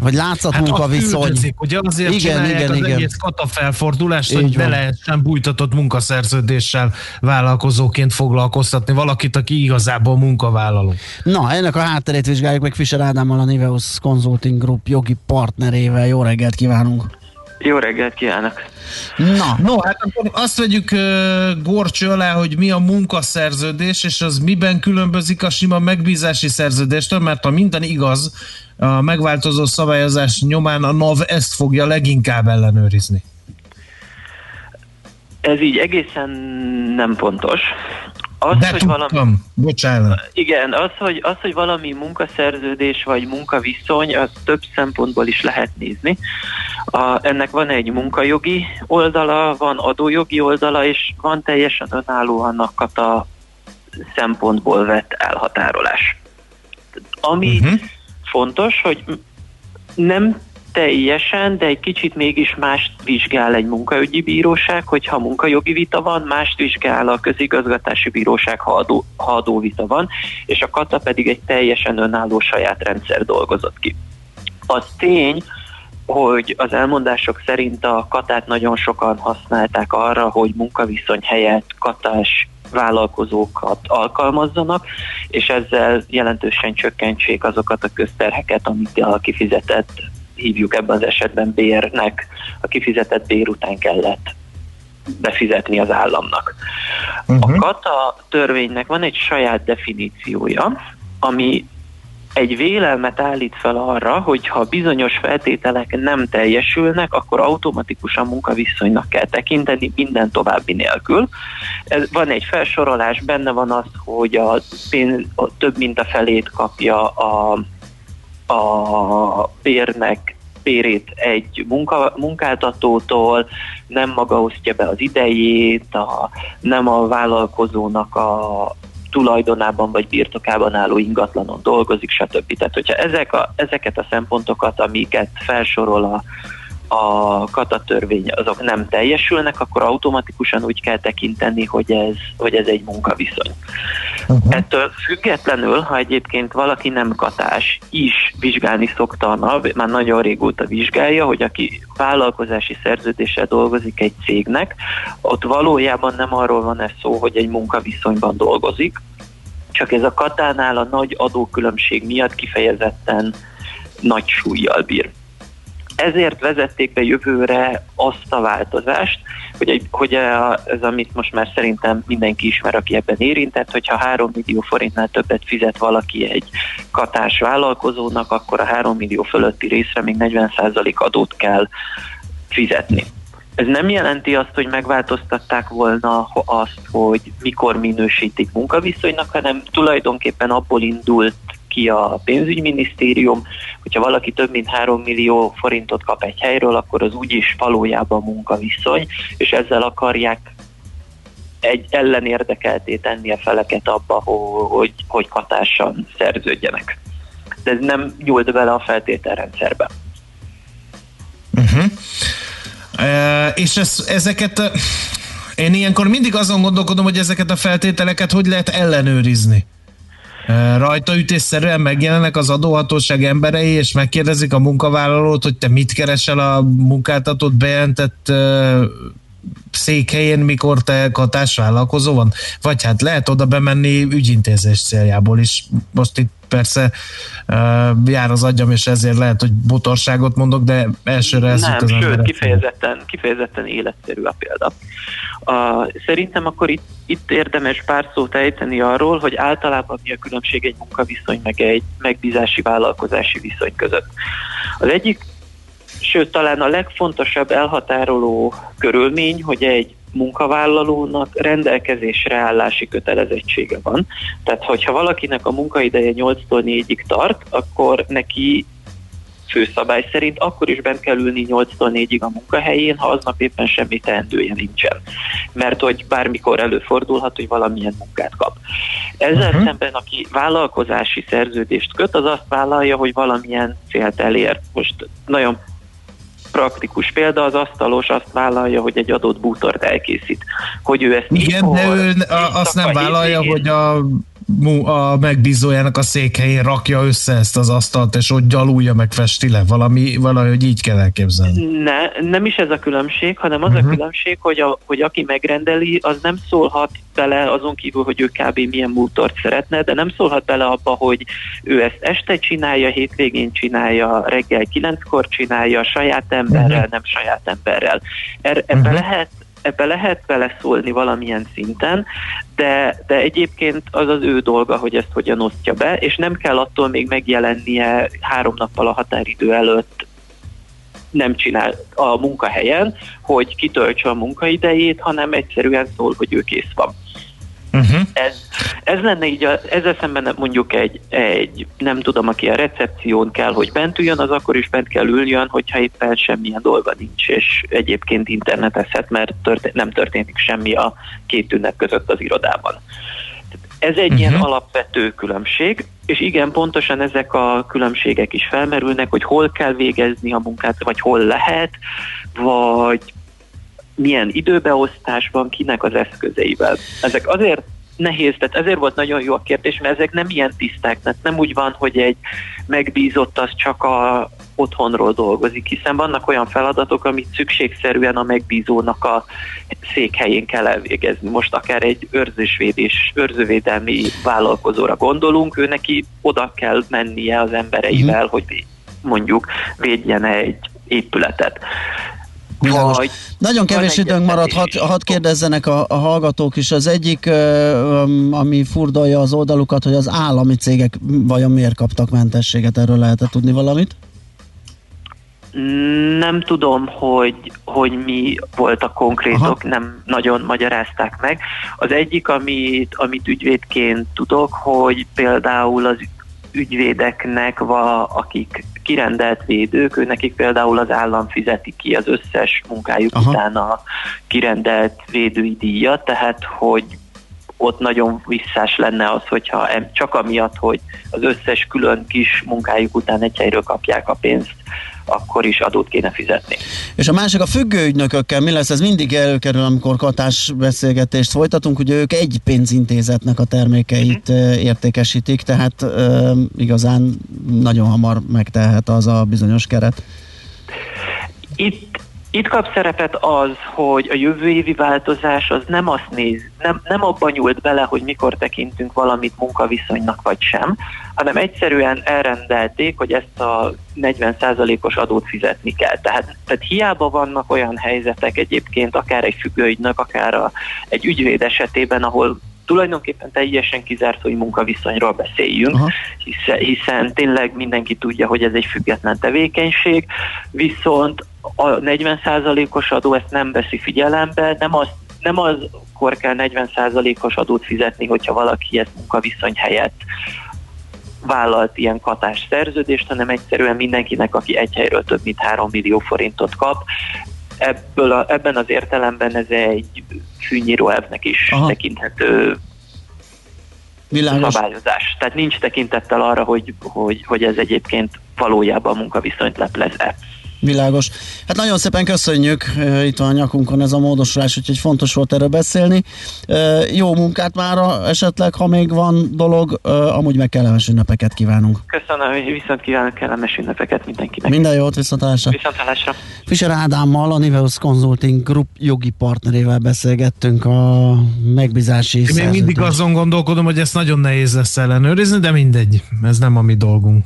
vagy látszat Hát munkaviszony. Küldözik, ugye azért Igen, igen, az igen. egész katafelfordulást, hogy Így ne van. lehessen bújtatott munkaszerződéssel vállalkozóként foglalkoztatni valakit, aki igazából munkavállaló. Na, ennek a hátterét vizsgáljuk meg Fischer Ádámmal, a Niveus Consulting Group jogi partnerével. Jó reggelt kívánunk! Jó reggelt kívánok! Na. No, hát akkor azt vegyük uh, gorcső alá, hogy mi a munkaszerződés, és az miben különbözik a sima megbízási szerződéstől, mert ha minden igaz, a megváltozó szabályozás nyomán a NAV ezt fogja leginkább ellenőrizni. Ez így egészen nem pontos. Az, De hogy tudtam, valami, bocsánat. igen, az hogy, az, hogy valami munkaszerződés vagy munkaviszony, az több szempontból is lehet nézni. A, ennek van egy munkajogi oldala, van adójogi oldala, és van teljesen önállóan a kata szempontból vett elhatárolás. Ami uh-huh. fontos, hogy nem teljesen, de egy kicsit mégis mást vizsgál egy munkaügyi bíróság, hogyha munkajogi vita van, mást vizsgál a közigazgatási bíróság, ha, adó, ha adóvita van, és a kata pedig egy teljesen önálló saját rendszer dolgozott ki. Az tény, hogy az elmondások szerint a katát nagyon sokan használták arra, hogy munkaviszony helyett katás vállalkozókat alkalmazzanak, és ezzel jelentősen csökkentsék azokat a közterheket, amit a kifizetett, hívjuk ebben az esetben bérnek, a kifizetett bér után kellett befizetni az államnak. Uh-huh. A kata törvénynek van egy saját definíciója, ami egy vélelmet állít fel arra, hogy ha bizonyos feltételek nem teljesülnek, akkor automatikusan munkaviszonynak kell tekinteni minden további nélkül. Ez, van egy felsorolás, benne van az, hogy a pénz a több mint a felét kapja a, a bérnek bérét egy munka, munkáltatótól, nem maga osztja be az idejét, a, nem a vállalkozónak a tulajdonában vagy birtokában álló ingatlanon dolgozik, stb. Tehát, hogyha ezek a, ezeket a szempontokat, amiket felsorol a, a katatörvény, azok nem teljesülnek, akkor automatikusan úgy kell tekinteni, hogy ez, hogy ez egy munkaviszony. Uh-huh. Ettől függetlenül, ha egyébként valaki nem katás is vizsgálni szokta a NAV, már nagyon régóta vizsgálja, hogy aki vállalkozási szerződéssel dolgozik egy cégnek, ott valójában nem arról van ez szó, hogy egy munkaviszonyban dolgozik, csak ez a katánál a nagy adókülönbség miatt kifejezetten nagy súlyjal bír. Ezért vezették be jövőre azt a változást, hogy, hogy ez, amit most már szerintem mindenki ismer, aki ebben érintett, hogyha 3 millió forintnál többet fizet valaki egy katás vállalkozónak, akkor a 3 millió fölötti részre még 40% adót kell fizetni. Ez nem jelenti azt, hogy megváltoztatták volna azt, hogy mikor minősítik munkaviszonynak, hanem tulajdonképpen abból indult ki a pénzügyminisztérium, hogyha valaki több mint 3 millió forintot kap egy helyről, akkor az úgyis valójában munkaviszony, és ezzel akarják egy ellenérdekelté tenni a feleket abba, hogy, hogy hatásan szerződjenek. De ez nem nyúlt bele a feltételrendszerbe. Uh-huh. E, és ez, ezeket én ilyenkor mindig azon gondolkodom, hogy ezeket a feltételeket hogy lehet ellenőrizni rajtaütésszerűen megjelennek az adóhatóság emberei, és megkérdezik a munkavállalót, hogy te mit keresel a munkáltatót bejelentett székhelyén, mikor te katás vállalkozó van? Vagy hát lehet oda bemenni ügyintézés céljából is. Most itt persze jár az agyam, és ezért lehet, hogy botorságot mondok, de elsőre ez Nem, sőt, kifejezetten, kifejezetten életszerű a példa. Uh, szerintem akkor itt, itt érdemes pár szót ejteni arról, hogy általában mi a különbség egy munkaviszony meg egy megbízási vállalkozási viszony között. Az egyik sőt talán a legfontosabb elhatároló körülmény, hogy egy munkavállalónak rendelkezésre állási kötelezettsége van. Tehát, hogyha valakinek a munkaideje 8-tól 4-ig tart, akkor neki főszabály szerint akkor is bent kell ülni 8-tól 4-ig a munkahelyén, ha aznap éppen semmi teendője nincsen. Mert hogy bármikor előfordulhat, hogy valamilyen munkát kap. Ezzel uh-huh. szemben, aki vállalkozási szerződést köt, az azt vállalja, hogy valamilyen célt elér. Most nagyon praktikus példa, az asztalos azt vállalja, hogy egy adott bútort elkészít. Hogy ő ezt Igen, de ő azt nem vállalja, hogy a a megbízójának a székhelyén rakja össze ezt az asztalt, és ott gyalulja, meg festi le. Valami, valahogy így kell elképzelni. Ne, nem is ez a különbség, hanem az uh-huh. a mhm. különbség, hogy, a, hogy aki megrendeli, az nem szólhat bele azon kívül, hogy ő kb. milyen múltort szeretne, de nem szólhat bele abba, hogy ő ezt este csinálja, hétvégén csinálja, reggel kilenckor csinálja, saját emberrel, uh-huh. nem saját emberrel. Er, ebbe uh-huh. lehet ebbe lehet beleszólni valamilyen szinten, de, de egyébként az az ő dolga, hogy ezt hogyan osztja be, és nem kell attól még megjelennie három nappal a határidő előtt nem csinál a munkahelyen, hogy kitöltse a munkaidejét, hanem egyszerűen szól, hogy ő kész van. Uh-huh. Ez, ez lenne így, a, ezzel szemben mondjuk egy, egy, nem tudom, aki a recepción kell, hogy bent üljön, az akkor is bent kell üljön, hogyha éppen semmilyen dolga nincs, és egyébként internetezhet, mert történt, nem történik semmi a két ünnep között az irodában. Ez egy uh-huh. ilyen alapvető különbség, és igen, pontosan ezek a különbségek is felmerülnek, hogy hol kell végezni a munkát, vagy hol lehet, vagy milyen időbeosztásban, kinek az eszközeivel. Ezek azért nehéz, tehát ezért volt nagyon jó a kérdés, mert ezek nem ilyen tiszták, tehát nem úgy van, hogy egy megbízott az csak a otthonról dolgozik, hiszen vannak olyan feladatok, amit szükségszerűen a megbízónak a székhelyén kell elvégezni. Most akár egy őrzősvédés, őrzővédelmi vállalkozóra gondolunk, ő neki oda kell mennie az embereivel, mm. hogy mondjuk védjen egy épületet Világos. Vagy Nagyon kevés időnk maradt, hadd had kérdezzenek a, a hallgatók is. Az egyik, ami furdalja az oldalukat, hogy az állami cégek vajon miért kaptak mentességet, erről lehet tudni valamit? Nem tudom, hogy, hogy mi volt a konkrétok, Aha. nem nagyon magyarázták meg. Az egyik, amit, amit ügyvédként tudok, hogy például az ügyvédeknek, va, akik kirendelt védők, ő nekik például az állam fizeti ki az összes munkájuk Aha. után a kirendelt védői díjat, tehát hogy ott nagyon visszás lenne az, hogyha csak amiatt, hogy az összes külön kis munkájuk után egy helyről kapják a pénzt, akkor is adót kéne fizetni. És a másik a függő ügynökökkel mi lesz? Ez mindig előkerül, amikor katás beszélgetést folytatunk, ugye ők egy pénzintézetnek a termékeit ö, értékesítik, tehát ö, igazán nagyon hamar megtelhet az a bizonyos keret. Itt, itt kap szerepet az, hogy a jövő évi változás az nem azt néz, nem, nem abban nyúlt bele, hogy mikor tekintünk valamit munkaviszonynak vagy sem, hanem egyszerűen elrendelték, hogy ezt a 40%-os adót fizetni kell. Tehát, tehát hiába vannak olyan helyzetek egyébként, akár egy függőügynök, akár a, egy ügyvéd esetében, ahol tulajdonképpen teljesen kizárt, hogy munkaviszonyról beszéljünk, hiszen, hiszen tényleg mindenki tudja, hogy ez egy független tevékenység, viszont a 40%-os adó ezt nem veszi figyelembe, nem az nem azkor kell 40%-os adót fizetni, hogyha valaki ezt munkaviszony helyett vállalt ilyen katás szerződést, hanem egyszerűen mindenkinek, aki egy helyről több mint 3 millió forintot kap. Ebből a, ebben az értelemben ez egy fűnyíró elvnek is Aha. tekinthető Világos. szabályozás. Tehát nincs tekintettel arra, hogy, hogy, hogy ez egyébként valójában munkaviszonyt leplez-e. Világos. Hát nagyon szépen köszönjük, itt van a nyakunkon ez a módosulás, úgyhogy fontos volt erről beszélni. Jó munkát mára esetleg, ha még van dolog, amúgy meg kellemes ünnepeket kívánunk. Köszönöm, hogy viszont kívánok kellemes ünnepeket mindenkinek. Minden jót, viszontlátásra. Viszontlátásra. Fischer Ádámmal, a Niveus Consulting Group jogi partnerével beszélgettünk a megbízási Én még mindig azon gondolkodom, hogy ezt nagyon nehéz lesz ellenőrizni, de mindegy, ez nem a mi dolgunk.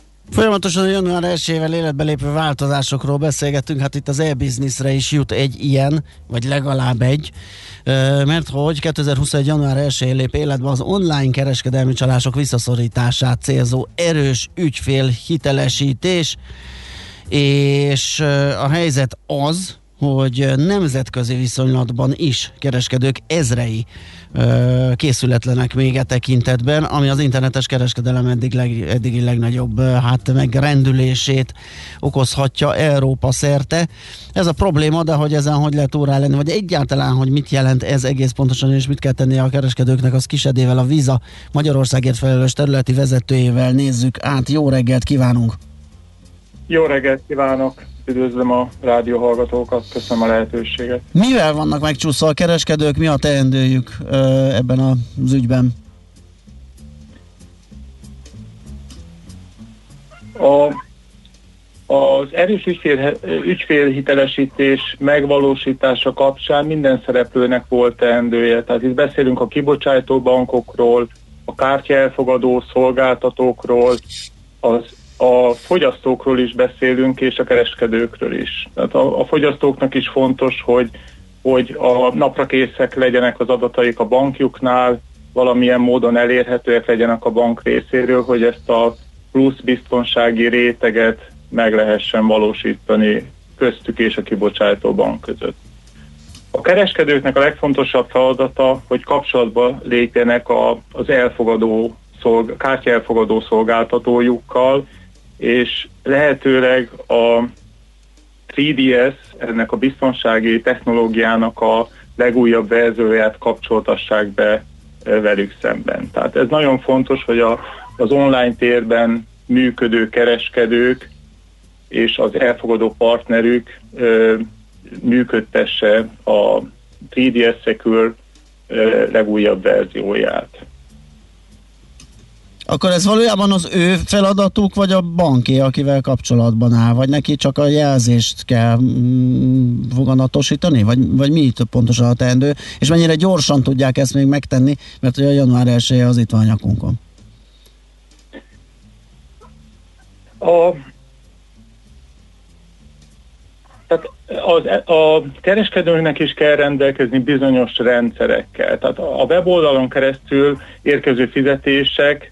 Folyamatosan a január 1-ével életbe lépő változásokról beszélgettünk, hát itt az e-businessre is jut egy ilyen, vagy legalább egy, mert hogy 2021. január 1-én lép életbe az online kereskedelmi csalások visszaszorítását célzó erős ügyfél hitelesítés, és a helyzet az, hogy nemzetközi viszonylatban is kereskedők ezrei készületlenek még e tekintetben, ami az internetes kereskedelem eddig leg, eddigi legnagyobb hát megrendülését okozhatja Európa szerte. Ez a probléma, de hogy ezen hogy lehet órá lenni, vagy egyáltalán, hogy mit jelent ez egész pontosan, és mit kell tenni a kereskedőknek, az kisedével a Víza Magyarországért felelős területi vezetőjével nézzük át. Jó reggelt kívánunk! Jó reggelt kívánok! Üdvözlöm a rádióhallgatókat, köszönöm a lehetőséget. Mivel vannak megcsúszva a kereskedők, mi a teendőjük ebben az ügyben? A, az erős ügyfél, ügyfélhitelesítés megvalósítása kapcsán minden szereplőnek volt teendője. Tehát itt beszélünk a kibocsátó bankokról, a kártya elfogadó szolgáltatókról, az a fogyasztókról is beszélünk, és a kereskedőkről is. Tehát a, a fogyasztóknak is fontos, hogy, hogy a napra készek legyenek az adataik a bankjuknál, valamilyen módon elérhetőek legyenek a bank részéről, hogy ezt a plusz biztonsági réteget meg lehessen valósítani köztük és a kibocsátó bank között. A kereskedőknek a legfontosabb feladata, hogy kapcsolatba lépjenek a, az elfogadó szolg, kártya szolgáltatójukkal, és lehetőleg a 3DS, ennek a biztonsági technológiának a legújabb verzióját kapcsoltassák be velük szemben. Tehát ez nagyon fontos, hogy a, az online térben működő kereskedők és az elfogadó partnerük ö, működtesse a 3DS Secure legújabb verzióját. Akkor ez valójában az ő feladatuk, vagy a banké, akivel kapcsolatban áll, vagy neki csak a jelzést kell mm, foganatosítani, vagy, vagy mi itt pontosan a teendő, és mennyire gyorsan tudják ezt még megtenni, mert a január 1 az itt van a nyakunkon. A, tehát az, a kereskedőnek is kell rendelkezni bizonyos rendszerekkel. Tehát a weboldalon keresztül érkező fizetések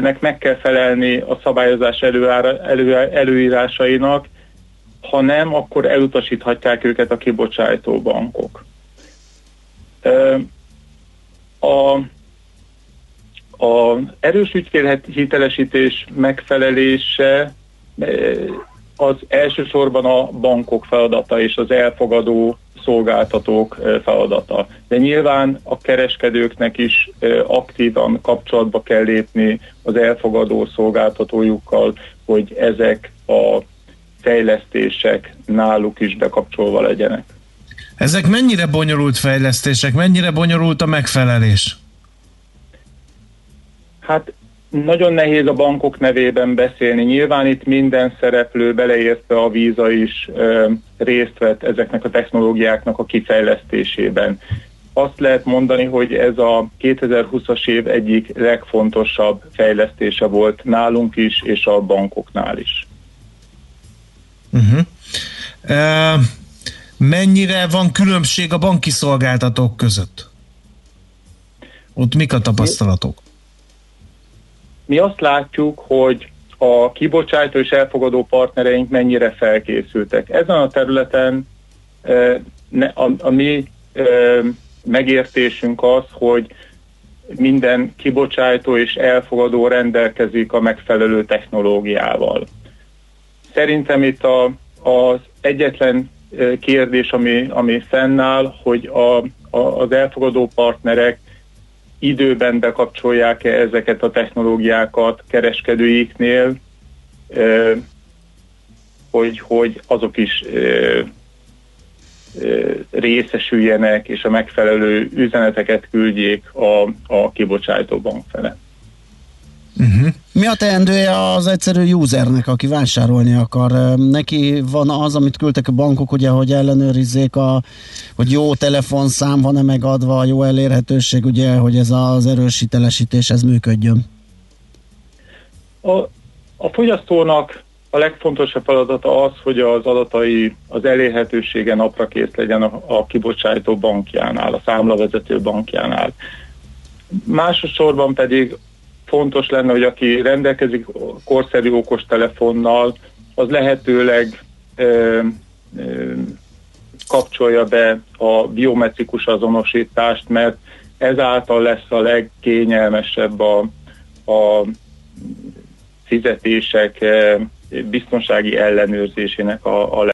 nek meg kell felelni a szabályozás előára, elő, előírásainak, ha nem, akkor elutasíthatják őket a kibocsátó bankok. A, a erős ügyfélhitelesítés megfelelése az elsősorban a bankok feladata és az elfogadó szolgáltatók feladata. De nyilván a kereskedőknek is aktívan kapcsolatba kell lépni az elfogadó szolgáltatójukkal, hogy ezek a fejlesztések náluk is bekapcsolva legyenek. Ezek mennyire bonyolult fejlesztések, mennyire bonyolult a megfelelés? Hát nagyon nehéz a bankok nevében beszélni. Nyilván itt minden szereplő, beleértve a víza is részt vett ezeknek a technológiáknak a kifejlesztésében. Azt lehet mondani, hogy ez a 2020-as év egyik legfontosabb fejlesztése volt nálunk is, és a bankoknál is. Uh-huh. Uh, mennyire van különbség a banki szolgáltatók között? Ott mik a tapasztalatok? Mi azt látjuk, hogy a kibocsátó és elfogadó partnereink mennyire felkészültek. Ezen a területen a, a mi megértésünk az, hogy minden kibocsátó és elfogadó rendelkezik a megfelelő technológiával. Szerintem itt a, az egyetlen kérdés, ami, ami fennáll, hogy a, a, az elfogadó partnerek időben bekapcsolják-e ezeket a technológiákat kereskedőiknél, hogy, hogy azok is részesüljenek, és a megfelelő üzeneteket küldjék a, a kibocsátó bank fele. Uh-huh. Mi a teendője az egyszerű usernek, aki vásárolni akar? Neki van az, amit küldtek a bankok, ugye, hogy ellenőrizzék, a, hogy jó telefonszám van-e megadva, jó elérhetőség, ugye, hogy ez az erős hitelesítés, ez működjön. A, a fogyasztónak a legfontosabb feladata az, hogy az adatai, az elérhetősége napra kész legyen a, a kibocsátó bankjánál, a számlavezető bankjánál. Másosorban pedig fontos lenne, hogy aki rendelkezik korszerű okos telefonnal, az lehetőleg ö, ö, kapcsolja be a biometrikus azonosítást, mert ezáltal lesz a legkényelmesebb a, a fizetések biztonsági ellenőrzésének a, a